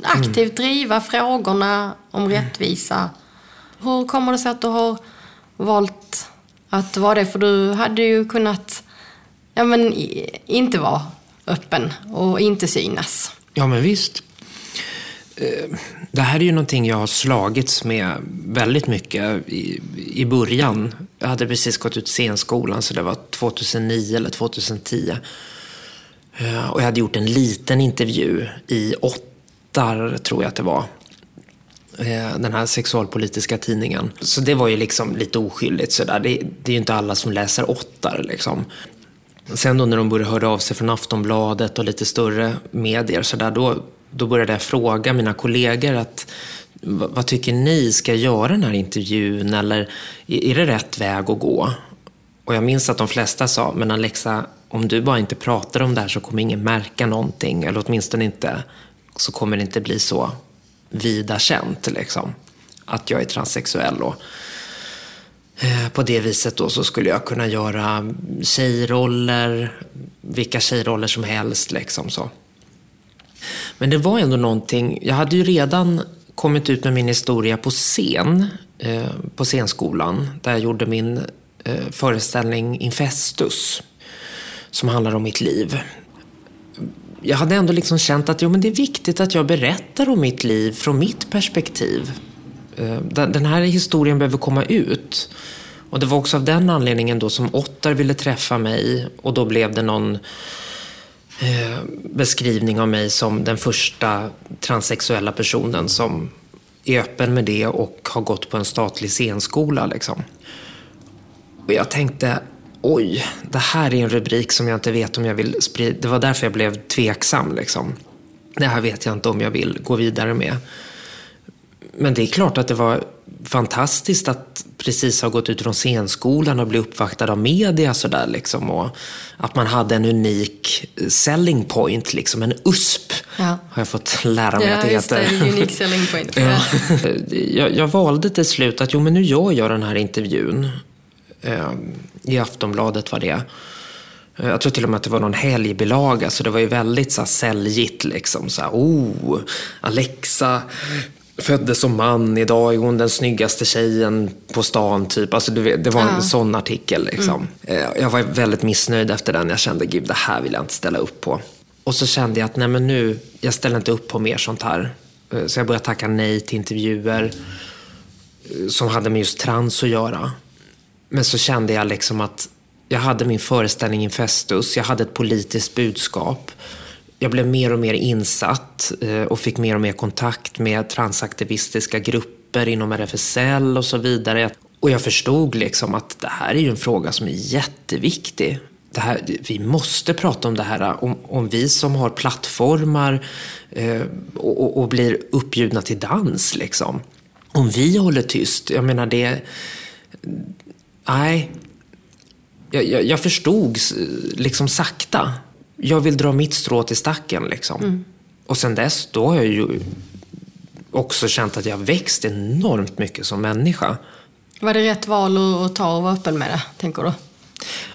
[SPEAKER 1] aktivt driva frågorna om mm. rättvisa. Hur kommer det sig att du har valt att vara det? För du hade ju kunnat ja, men, inte vara öppen och inte synas.
[SPEAKER 3] Ja, men visst. Eh, det här är ju någonting jag har slagits med väldigt mycket i, i början. Jag hade precis gått ut scenskolan, så det var 2009 eller 2010. Eh, och jag hade gjort en liten intervju i Ottar, tror jag att det var. Eh, den här sexualpolitiska tidningen. Så det var ju liksom lite oskyldigt sådär. Det, det är ju inte alla som läser Ottar liksom. Sen då när de började höra av sig från Aftonbladet och lite större medier så där, då då började jag fråga mina kollegor att vad tycker ni, ska jag göra den här intervjun eller är det rätt väg att gå? Och jag minns att de flesta sa, men Alexa, om du bara inte pratar om det här så kommer ingen märka någonting. Eller åtminstone inte, så kommer det inte bli så vida känt liksom, att jag är transsexuell. Och, Eh, på det viset då så skulle jag kunna göra tjejroller, vilka tjejroller som helst liksom så. Men det var ändå någonting, jag hade ju redan kommit ut med min historia på scen, eh, på scenskolan, där jag gjorde min eh, föreställning Infestus, som handlar om mitt liv. Jag hade ändå liksom känt att jo, men det är viktigt att jag berättar om mitt liv från mitt perspektiv. Eh, den här historien behöver komma ut. Och det var också av den anledningen då som Ottar ville träffa mig och då blev det någon eh, beskrivning av mig som den första transsexuella personen som är öppen med det och har gått på en statlig scenskola. Liksom. Och jag tänkte, oj, det här är en rubrik som jag inte vet om jag vill sprida. Det var därför jag blev tveksam. Liksom. Det här vet jag inte om jag vill gå vidare med. Men det är klart att det var fantastiskt att precis ha gått ut från scenskolan och bli uppvaktad av media sådär liksom. Och att man hade en unik selling point, liksom en USP. Ja. Har jag fått lära mig
[SPEAKER 1] ja,
[SPEAKER 3] att det
[SPEAKER 1] heter. Det, unique selling point. ja.
[SPEAKER 3] jag, jag, valde till slut att, jo men nu gör jag den här intervjun. Eh, I Aftonbladet var det. Jag tror till och med att det var någon helgbilaga, så det var ju väldigt så här, säljigt. Liksom. Så här, oh, Alexa föddes som man, idag är hon den snyggaste tjejen på stan. Typ. Alltså, det var en ja. sån artikel. Liksom. Mm. Jag var väldigt missnöjd efter den. Jag kände, gud det här vill jag inte ställa upp på. Och så kände jag att nej men nu, jag ställer inte upp på mer sånt här. Eh, så jag började tacka nej till intervjuer eh, som hade med just trans att göra. Men så kände jag liksom att jag hade min föreställning Infestus, jag hade ett politiskt budskap jag blev mer och mer insatt eh, och fick mer och mer kontakt med transaktivistiska grupper inom RFSL och så vidare. Och jag förstod liksom att det här är ju en fråga som är jätteviktig. Det här, vi måste prata om det här. Om, om vi som har plattformar eh, och, och, blir uppbjudna till dans. Liksom. Om vi håller tyst. Jag menar det... Nej. Jag, jag, jag förstod liksom sakta jag vill dra mitt strå till stacken. Liksom. Mm. Och sen dess, då har jag ju också känt att jag växt enormt mycket som människa.
[SPEAKER 1] Var det rätt val att ta och vara öppen med det, tänker du?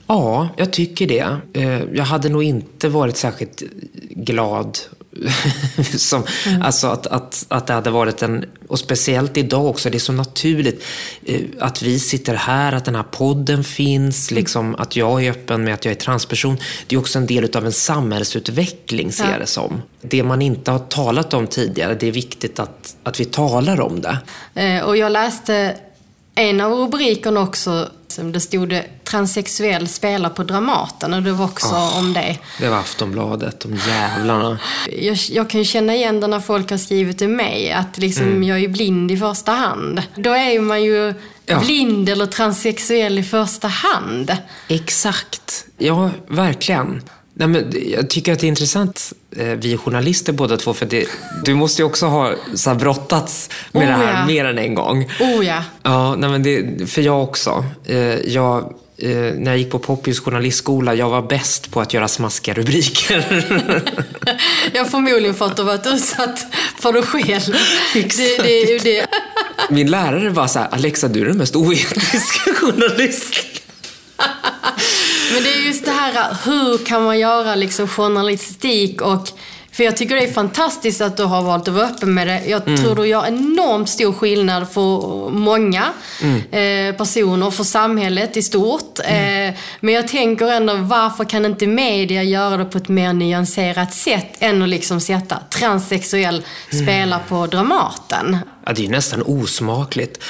[SPEAKER 3] Ja, jag tycker det. Eh, jag hade nog inte varit särskilt glad som, mm. Alltså att, att, att det hade varit en, och speciellt idag också, det är så naturligt eh, att vi sitter här, att den här podden finns, mm. liksom, att jag är öppen med att jag är transperson. Det är också en del av en samhällsutveckling, ser jag det som. Det man inte har talat om tidigare, det är viktigt att, att vi talar om det.
[SPEAKER 1] Eh, och jag läste en av rubrikerna också det stod det transsexuell spelar på Dramaten och det var också oh, om det.
[SPEAKER 3] Det var Aftonbladet, de jävlarna.
[SPEAKER 1] Jag, jag kan känna igen det när folk har skrivit till mig, att liksom mm. jag är blind i första hand. Då är man ju ja. blind eller transsexuell i första hand.
[SPEAKER 3] Exakt. Ja, verkligen. Nej, men jag tycker att det är intressant, eh, vi journalister båda två, för det, du måste ju också ha så här, brottats med oh, det här ja. mer än en gång.
[SPEAKER 1] Oh ja.
[SPEAKER 3] Ja, nej, men det, för jag också. Eh, jag, eh, när jag gick på Poppys journalistskola, jag var bäst på att göra smaskiga rubriker.
[SPEAKER 1] jag har förmodligen fått att varit utsatt för det själv.
[SPEAKER 3] Det, det, det. Min lärare var så här, Alexa du är den mest oetiska journalisten.
[SPEAKER 1] Men det är just det här, hur kan man göra liksom journalistik och för jag tycker det är fantastiskt att du har valt att vara öppen med det. Jag mm. tror du gör enormt stor skillnad för många mm. eh, personer, för samhället i stort. Mm. Eh, men jag tänker ändå, varför kan inte media göra det på ett mer nyanserat sätt än att liksom sätta transsexuell mm. spela på Dramaten?
[SPEAKER 3] Ja, det är nästan osmakligt.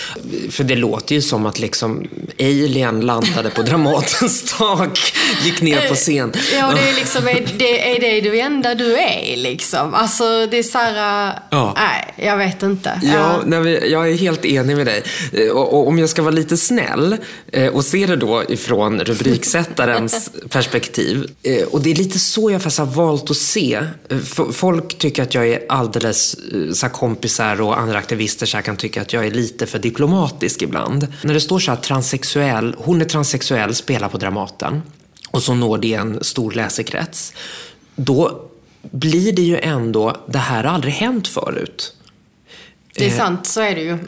[SPEAKER 3] För det låter ju som att liksom Alien landade på Dramatens tak, gick ner på scen.
[SPEAKER 1] Ja, det är liksom, är det, är det du enda du är liksom? Alltså, det är så här, ja. nej, jag vet inte.
[SPEAKER 3] Ja, nej, jag är helt enig med dig. Och, och, om jag ska vara lite snäll eh, och se det då ifrån rubriksättarens perspektiv. Eh, och det är lite så jag faktiskt har valt att se. Eh, folk tycker att jag är alldeles så kompisar och andra aktivister journalister så kan tycka att jag är lite för diplomatisk ibland. När det står så här transsexuell, hon är transsexuell, spelar på Dramaten och så når det en stor läsekrets. Då blir det ju ändå, det här har aldrig hänt förut.
[SPEAKER 1] Det är eh, sant, så är det ju.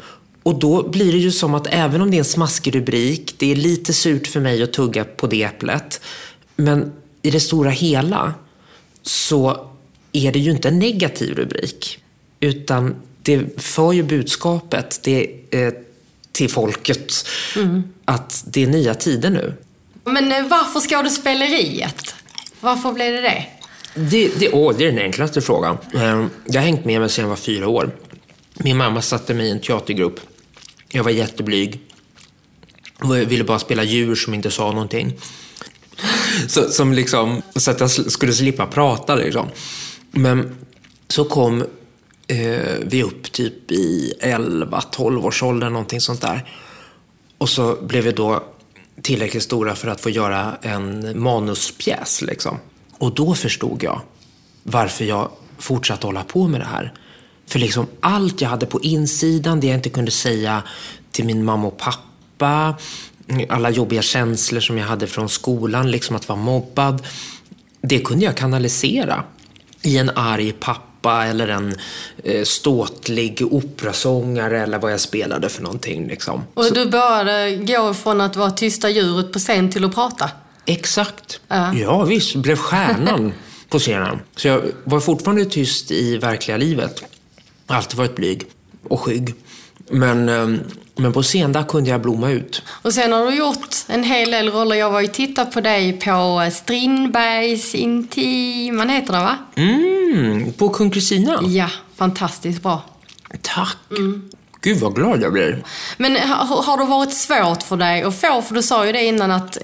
[SPEAKER 3] Och då blir det ju som att även om det är en smaskig rubrik, det är lite surt för mig att tugga på det äpplet. Men i det stora hela så är det ju inte en negativ rubrik. Utan det för ju budskapet det, eh, till folket att det är nya tider nu.
[SPEAKER 1] Men eh, varför skådespeleriet? Varför blev det det?
[SPEAKER 3] Det, det, åh, det är den enklaste frågan. Eh, Jag har hängt med mig sedan jag var fyra år. Min mamma satte mig i en teatergrupp. Jag var jätteblyg. Jag ville bara spela djur som inte sa någonting. Så, som liksom, så att jag skulle slippa prata. Liksom. Men så kom eh, vi upp typ i 11-12 års ålder, någonting sånt där. Och så blev vi då tillräckligt stora för att få göra en manuspjäs. Liksom. Och då förstod jag varför jag fortsatte hålla på med det här. För liksom allt jag hade på insidan, det jag inte kunde säga till min mamma och pappa, alla jobbiga känslor som jag hade från skolan, liksom att vara mobbad. Det kunde jag kanalisera i en arg pappa eller en eh, ståtlig operasångare eller vad jag spelade för någonting. Liksom.
[SPEAKER 1] Och du började gå från att vara tysta djuret på scen till att prata?
[SPEAKER 3] Exakt.
[SPEAKER 1] Ja.
[SPEAKER 3] Ja, visst. Blev stjärnan på scenen. Så jag var fortfarande tyst i verkliga livet. Alltid varit blyg och skygg. Men, eh, men på scen, där kunde jag blomma ut.
[SPEAKER 1] Och sen har du gjort en hel del roller. Jag var ju tittat på dig på Strindbergs Intiman, heter det va?
[SPEAKER 3] Mm, på Kung Kristina.
[SPEAKER 1] Ja, fantastiskt bra.
[SPEAKER 3] Tack. Gud vad glad jag blir.
[SPEAKER 1] Men har, har det varit svårt för dig att få, för du sa ju det innan att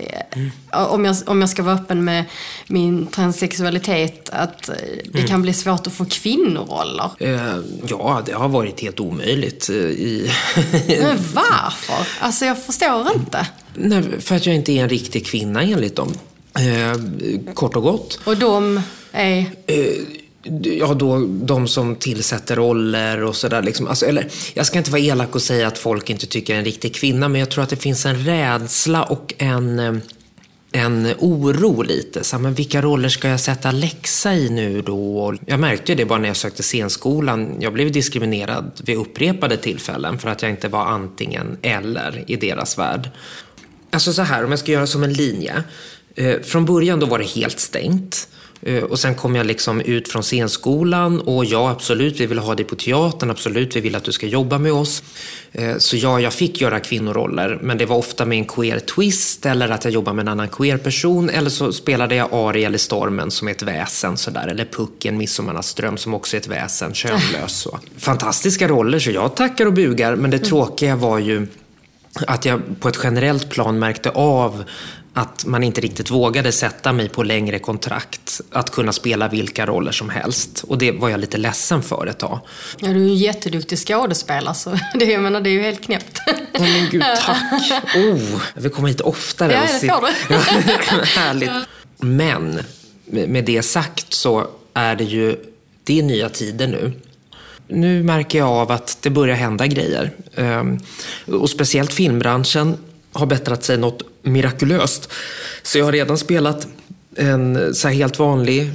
[SPEAKER 1] eh, om, jag, om jag ska vara öppen med min transsexualitet, att eh, det kan bli svårt att få kvinnoroller.
[SPEAKER 3] Eh, ja, det har varit helt omöjligt. eh, I
[SPEAKER 1] Men varför? Alltså jag förstår inte.
[SPEAKER 3] Nej, för att jag inte är en riktig kvinna enligt dem. Eh, kort och gott.
[SPEAKER 1] Och de är...
[SPEAKER 3] Ja, då de som tillsätter roller och sådär. Liksom. Alltså, eller, jag ska inte vara elak och säga att folk inte tycker jag är en riktig kvinna, men jag tror att det finns en rädsla och en, eh, en oro lite. Så, men vilka roller ska jag sätta läxa i nu då? Jag märkte ju det bara när jag sökte scenskolan. Jag blev diskriminerad vid upprepade tillfällen för att jag inte var antingen eller i deras värld. Alltså så här, om jag ska göra som en linje. Eh, från början då var det helt stängt. Eh, Och sen kom jag liksom ut från scenskolan och ja, absolut, vi vill ha dig på teatern, absolut, vi vill att du ska jobba med oss. Eh, Så ja, jag fick göra kvinnoroller, men det var ofta med en queer twist eller att jag jobbade med en annan queer person eller så spelade jag Ariel i Stormen som är ett väsen sådär, eller Pucken, Midsommarnattsdröm som också är ett väsen, könlös. Så. Fantastiska roller, så jag tackar och bugar, men det tråkiga var ju att jag på ett generellt plan märkte av att man inte riktigt vågade sätta mig på längre kontrakt. Att kunna spela vilka roller som helst. Och det var jag lite ledsen för ett tag.
[SPEAKER 1] Ja, du är ju en jätteduktig skådespelare, så det, jag menar, det är ju helt knäppt.
[SPEAKER 3] Åh men gud, tack! Oh, jag vill komma hit oftare.
[SPEAKER 1] Ja, det får du.
[SPEAKER 3] Ja, Härligt. Men med med det sagt så är det ju, det är nya tider nu. Nu märker jag av att det börjar hända grejer. Ehm, Och speciellt filmbranschen har bättrat sig något mirakulöst. Så jag har redan spelat en så här helt vanlig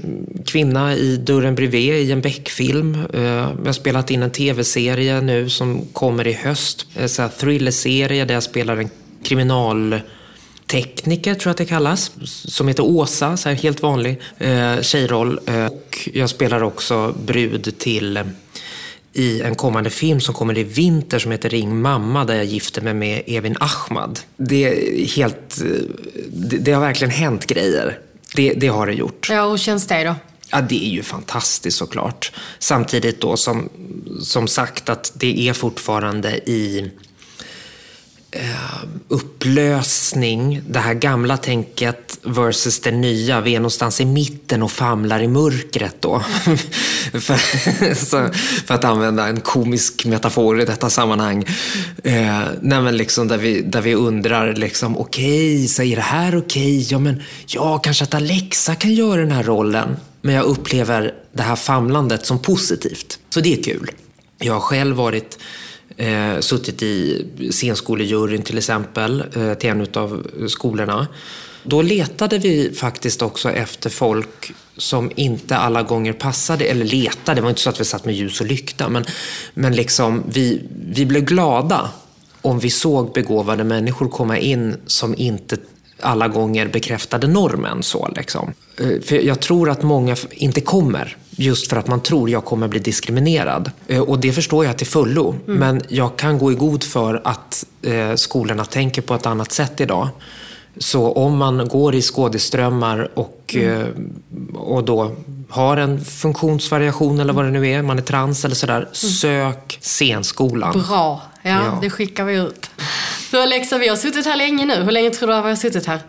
[SPEAKER 3] kvinna i Dörren bredvid i en Beck-film. Eh, jag har spelat in en tv-serie nu som kommer i höst. En så här thriller-serie där jag spelar en kriminaltekniker, tror jag att det kallas. Som heter Åsa, så här helt vanlig eh, tjejroll. Eh, Och jag spelar också brud till i en kommande film som kommer i vinter som heter Ring mamma där jag gifter mig med Evin Ahmad. Det är helt... eh, Det, det har verkligen hänt grejer. Det, det har det gjort.
[SPEAKER 1] Ja, hur känns det då?
[SPEAKER 3] Ja, det är ju fantastiskt såklart. Samtidigt då som, som sagt att det är fortfarande i Eh, upplösning, det här gamla tänket versus det nya. Vi är någonstans i mitten och famlar i mörkret då. för, så, för att använda en komisk metafor i detta sammanhang. Eh, nej, men liksom där, vi, där vi undrar, liksom, okej, så är det här okej? Ja, men ja, kanske att Alexa kan göra den här rollen. Men jag upplever det här famlandet som positivt. Så det är kul. Jag har själv varit eh, suttit i scenskolejuryn till exempel, eh, till en av skolorna. Då letade vi faktiskt också efter folk som inte alla gånger passade, eller letade, det var inte så att vi satt med ljus och lykta, men, men liksom vi, vi blev glada om vi såg begåvade människor komma in som inte alla gånger bekräftade normen. Så, liksom. Eh, för jag tror att många inte kommer just för att man tror jag kommer bli diskriminerad. Eh, Och det förstår jag till fullo. Men jag kan gå i god för att eh, skolorna tänker på ett annat sätt idag. Så om man går i skådeströmmar och, eh, och då har en funktionsvariation eller vad det nu är, man är trans eller sådär, sök scenskolan.
[SPEAKER 1] Bra. Ja,
[SPEAKER 3] Ja.
[SPEAKER 1] det skickar vi ut. Du Alexa, vi har suttit här länge nu. Hur länge tror du att vi har suttit här?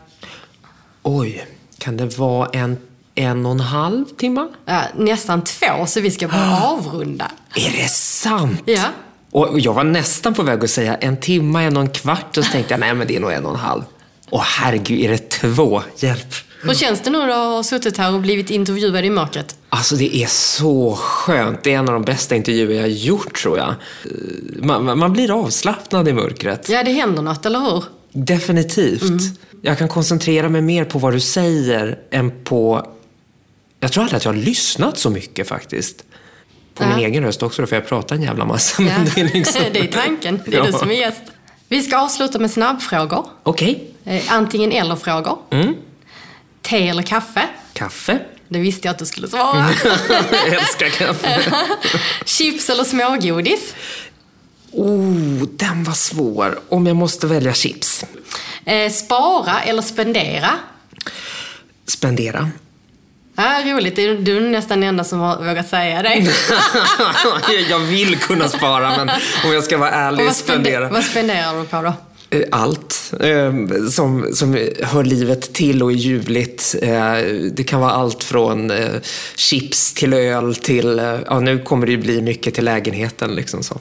[SPEAKER 3] Oj, kan det vara en, en och en halv timme?
[SPEAKER 1] Ja, nästan två, så vi ska bara avrunda.
[SPEAKER 3] Är det sant?
[SPEAKER 1] Ja.
[SPEAKER 3] Och jag var nästan på väg att säga en timme, en och en kvart och så tänkte jag nej men det är nog en och en halv. Åh herregud, är det två? Hjälp.
[SPEAKER 1] Hur känns det nu att ha suttit här och blivit intervjuad i mörkret?
[SPEAKER 3] Alltså det är så skönt. Det är en av de bästa intervjuer jag har gjort tror jag. Eh, Man, man- blir avslappnad i mörkret.
[SPEAKER 1] Ja, det händer något, eller hur?
[SPEAKER 3] Definitivt. Jag kan koncentrera mig mer på vad du säger än på... Jag tror aldrig att jag har lyssnat så mycket faktiskt. På min
[SPEAKER 1] Ja.
[SPEAKER 3] egen röst också för jag pratar en jävla massa.
[SPEAKER 1] Ja.
[SPEAKER 3] Det är liksom...
[SPEAKER 1] det är tanken. Det är du
[SPEAKER 3] Ja.
[SPEAKER 1] som är gäst. Vi ska avsluta med snabbfrågor.
[SPEAKER 3] Okej.
[SPEAKER 1] Eh, antingen eller-frågor.
[SPEAKER 3] Mm.
[SPEAKER 1] Te eller kaffe?
[SPEAKER 3] Kaffe.
[SPEAKER 1] Det visste jag att du skulle svara.
[SPEAKER 3] jag älskar kaffe.
[SPEAKER 1] Chips eller smågodis?
[SPEAKER 3] Oh, den var svår. Om jag måste välja chips.
[SPEAKER 1] Eh, spara eller spendera?
[SPEAKER 3] Spendera.
[SPEAKER 1] Ja, roligt. Du du är nästan den enda som har vågat säga det.
[SPEAKER 3] jag vill kunna spara, men om jag ska vara
[SPEAKER 1] Och
[SPEAKER 3] ärlig,
[SPEAKER 1] vad, spende-
[SPEAKER 3] spendera.
[SPEAKER 1] vad spenderar du på då?
[SPEAKER 3] Eh, Allt eh, som, som hör livet till och är ljuvligt. Eh, Det kan vara allt från chips till öl till, ja nu kommer det ju bli mycket till lägenheten liksom så.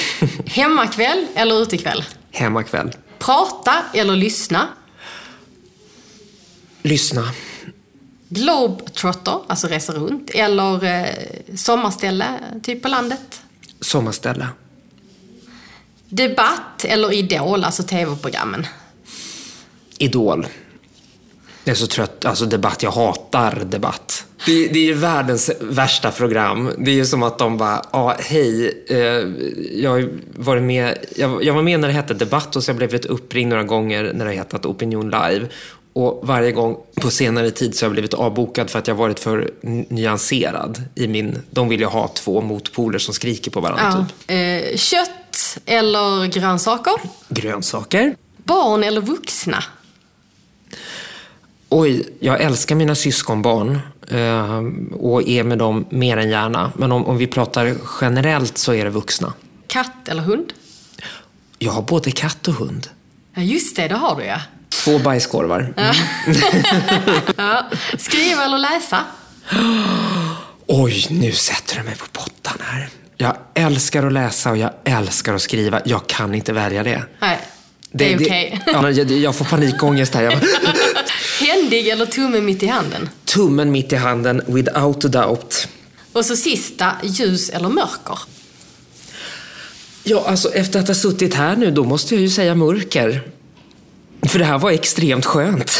[SPEAKER 1] Hemmakväll eller utekväll?
[SPEAKER 3] Hemmakväll.
[SPEAKER 1] Prata eller lyssna?
[SPEAKER 3] Lyssna.
[SPEAKER 1] Globetrotter, alltså resa runt, eller eh, sommarställe, typ på landet.
[SPEAKER 3] Sommarställe.
[SPEAKER 1] Debatt eller Idol, alltså tv-programmen.
[SPEAKER 3] Idol. Jag är så trött. Alltså debatt. Jag hatar debatt. Det, det är ju världens värsta program. Det är ju som att de bara, ja hej, eh, jag, har varit med, jag, jag var med när det hette Debatt och så jag blev lite uppringd några gånger när det hetat Opinion Live. Och varje gång på senare tid så har jag blivit avbokad för att jag varit för nyanserad i min, de vill ju ha två motpoler som skriker på varandra
[SPEAKER 1] Ja.
[SPEAKER 3] typ.
[SPEAKER 1] Eh, kött eller grönsaker?
[SPEAKER 3] Grönsaker.
[SPEAKER 1] Barn eller vuxna?
[SPEAKER 3] Oj, jag älskar mina syskonbarn eh, och är med dem mer än gärna. Men om, om vi pratar generellt så är det vuxna.
[SPEAKER 1] Katt eller hund?
[SPEAKER 3] Jag har både katt och hund.
[SPEAKER 1] Ja, just det, det har du ja.
[SPEAKER 3] Två bajskorvar. Mm.
[SPEAKER 1] ja. Skriva eller läsa?
[SPEAKER 3] Oj, nu sätter du mig på pottan här. Jag älskar att läsa och jag älskar att skriva. Jag kan inte välja det.
[SPEAKER 1] Nej, det är okej.
[SPEAKER 3] ja, jag, jag får panikångest här. Jag,
[SPEAKER 1] Händig eller tumme mitt i handen?
[SPEAKER 3] tummen mitt i handen, without a doubt.
[SPEAKER 1] Och så sista, ljus eller mörker?
[SPEAKER 3] Ja, alltså efter att ha suttit här nu, då måste jag ju säga mörker. För det här var extremt skönt.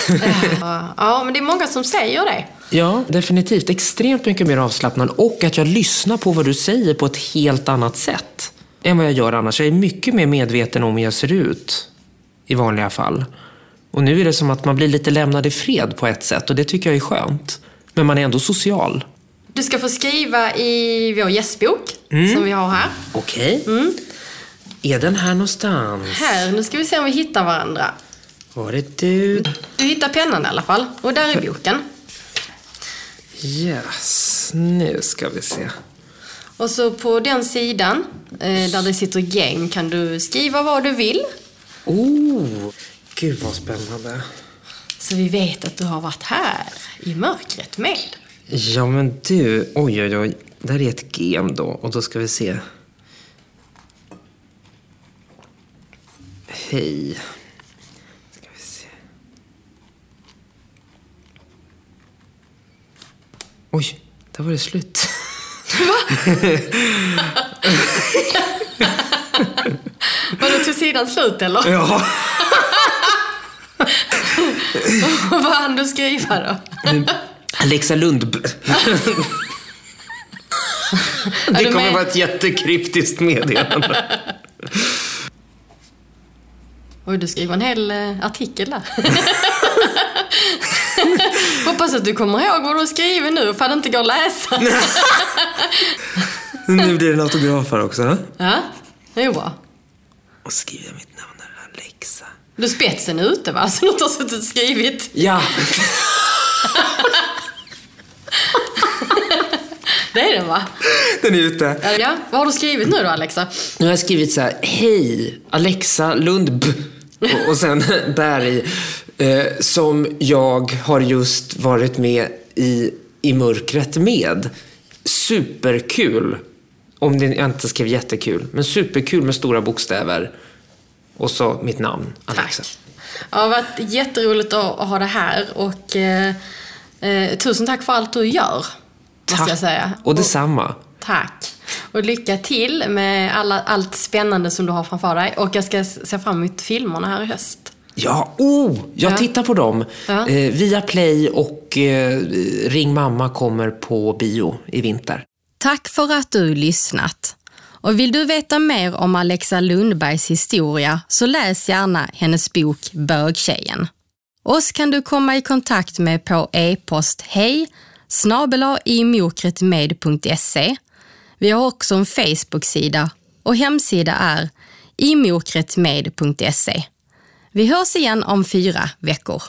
[SPEAKER 1] Ja, ja, men det är många som säger det.
[SPEAKER 3] Ja, definitivt. Extremt mycket mer avslappnad och att jag lyssnar på vad du säger på ett helt annat sätt än vad jag gör annars. Jag är mycket mer medveten om hur jag ser ut i vanliga fall. Och nu är det som att man blir lite lämnad i fred på ett sätt och det tycker jag är skönt. Men man är ändå social.
[SPEAKER 1] Du ska få skriva i vår gästbok som vi har här.
[SPEAKER 3] Okej. Är den här någonstans?
[SPEAKER 1] Här, nu ska vi se om vi hittar varandra.
[SPEAKER 3] Var det du?
[SPEAKER 1] Du hittar pennan i alla fall. Och där är boken.
[SPEAKER 3] Yes, nu ska vi se.
[SPEAKER 1] Och så på den sidan, eh, där det sitter gäng, kan du skriva vad du vill.
[SPEAKER 3] Oh, gud vad spännande.
[SPEAKER 1] Så vi vet att du har varit här i mörkret med.
[SPEAKER 3] Ja men du, oj oj oj. Där är ett gem då och då ska vi se. Hej. Ska vi se. Oj, där var det slut.
[SPEAKER 1] Var det tog sidan slut eller?
[SPEAKER 3] Ja.
[SPEAKER 1] Vad hann du skriva då?
[SPEAKER 3] Alexa Lund. Det kommer
[SPEAKER 1] med?
[SPEAKER 3] vara ett jättekryptiskt meddelande.
[SPEAKER 1] Oj, du skriver en hel eh, artikel där. Hoppas att du kommer ihåg vad du har skrivit nu, för det inte går att läsa.
[SPEAKER 3] Nu blir det en autograf här också.
[SPEAKER 1] ja, det är bra.
[SPEAKER 3] Och skriver mitt namn där, Alexa.
[SPEAKER 1] Du spetsen är ute va? Så något har suttit och skrivit.
[SPEAKER 3] Ja!
[SPEAKER 1] Det är den va?
[SPEAKER 3] Den är ute.
[SPEAKER 1] Ja, vad har du skrivit nu då Alexa?
[SPEAKER 3] Nu har jag skrivit så här, hej Alexa Lundb och, och sen Berg eh, som jag har just varit med i, i mörkret med. Superkul. Om det, jag inte skrev jättekul, men superkul med stora bokstäver. Och så mitt namn, Alexa.
[SPEAKER 1] Tack. Ja, det har varit jätteroligt att, ha det här och eh, eh, tusen tack för allt du gör. Måste jag säga.
[SPEAKER 3] Och detsamma.
[SPEAKER 1] Tack. Och lycka till med alla, allt spännande som du har framför dig. Och jag ska se fram emot filmerna här i höst.
[SPEAKER 3] Ja, oh! Jag
[SPEAKER 1] Ja.
[SPEAKER 3] tittar på dem.
[SPEAKER 1] Ja.
[SPEAKER 3] Eh, via Play och eh, Ring Mamma kommer på bio i vinter.
[SPEAKER 1] Tack för att du lyssnat. Och vill du veta mer om Alexa Lundbergs historia så läs gärna hennes bok Bögtjejen. Oss kan du komma i kontakt med på e-post hej snabel-a imokretmed.se. Vi har också en Facebook-sida och hemsida är imokretmed.se. Vi hörs igen om fyra veckor.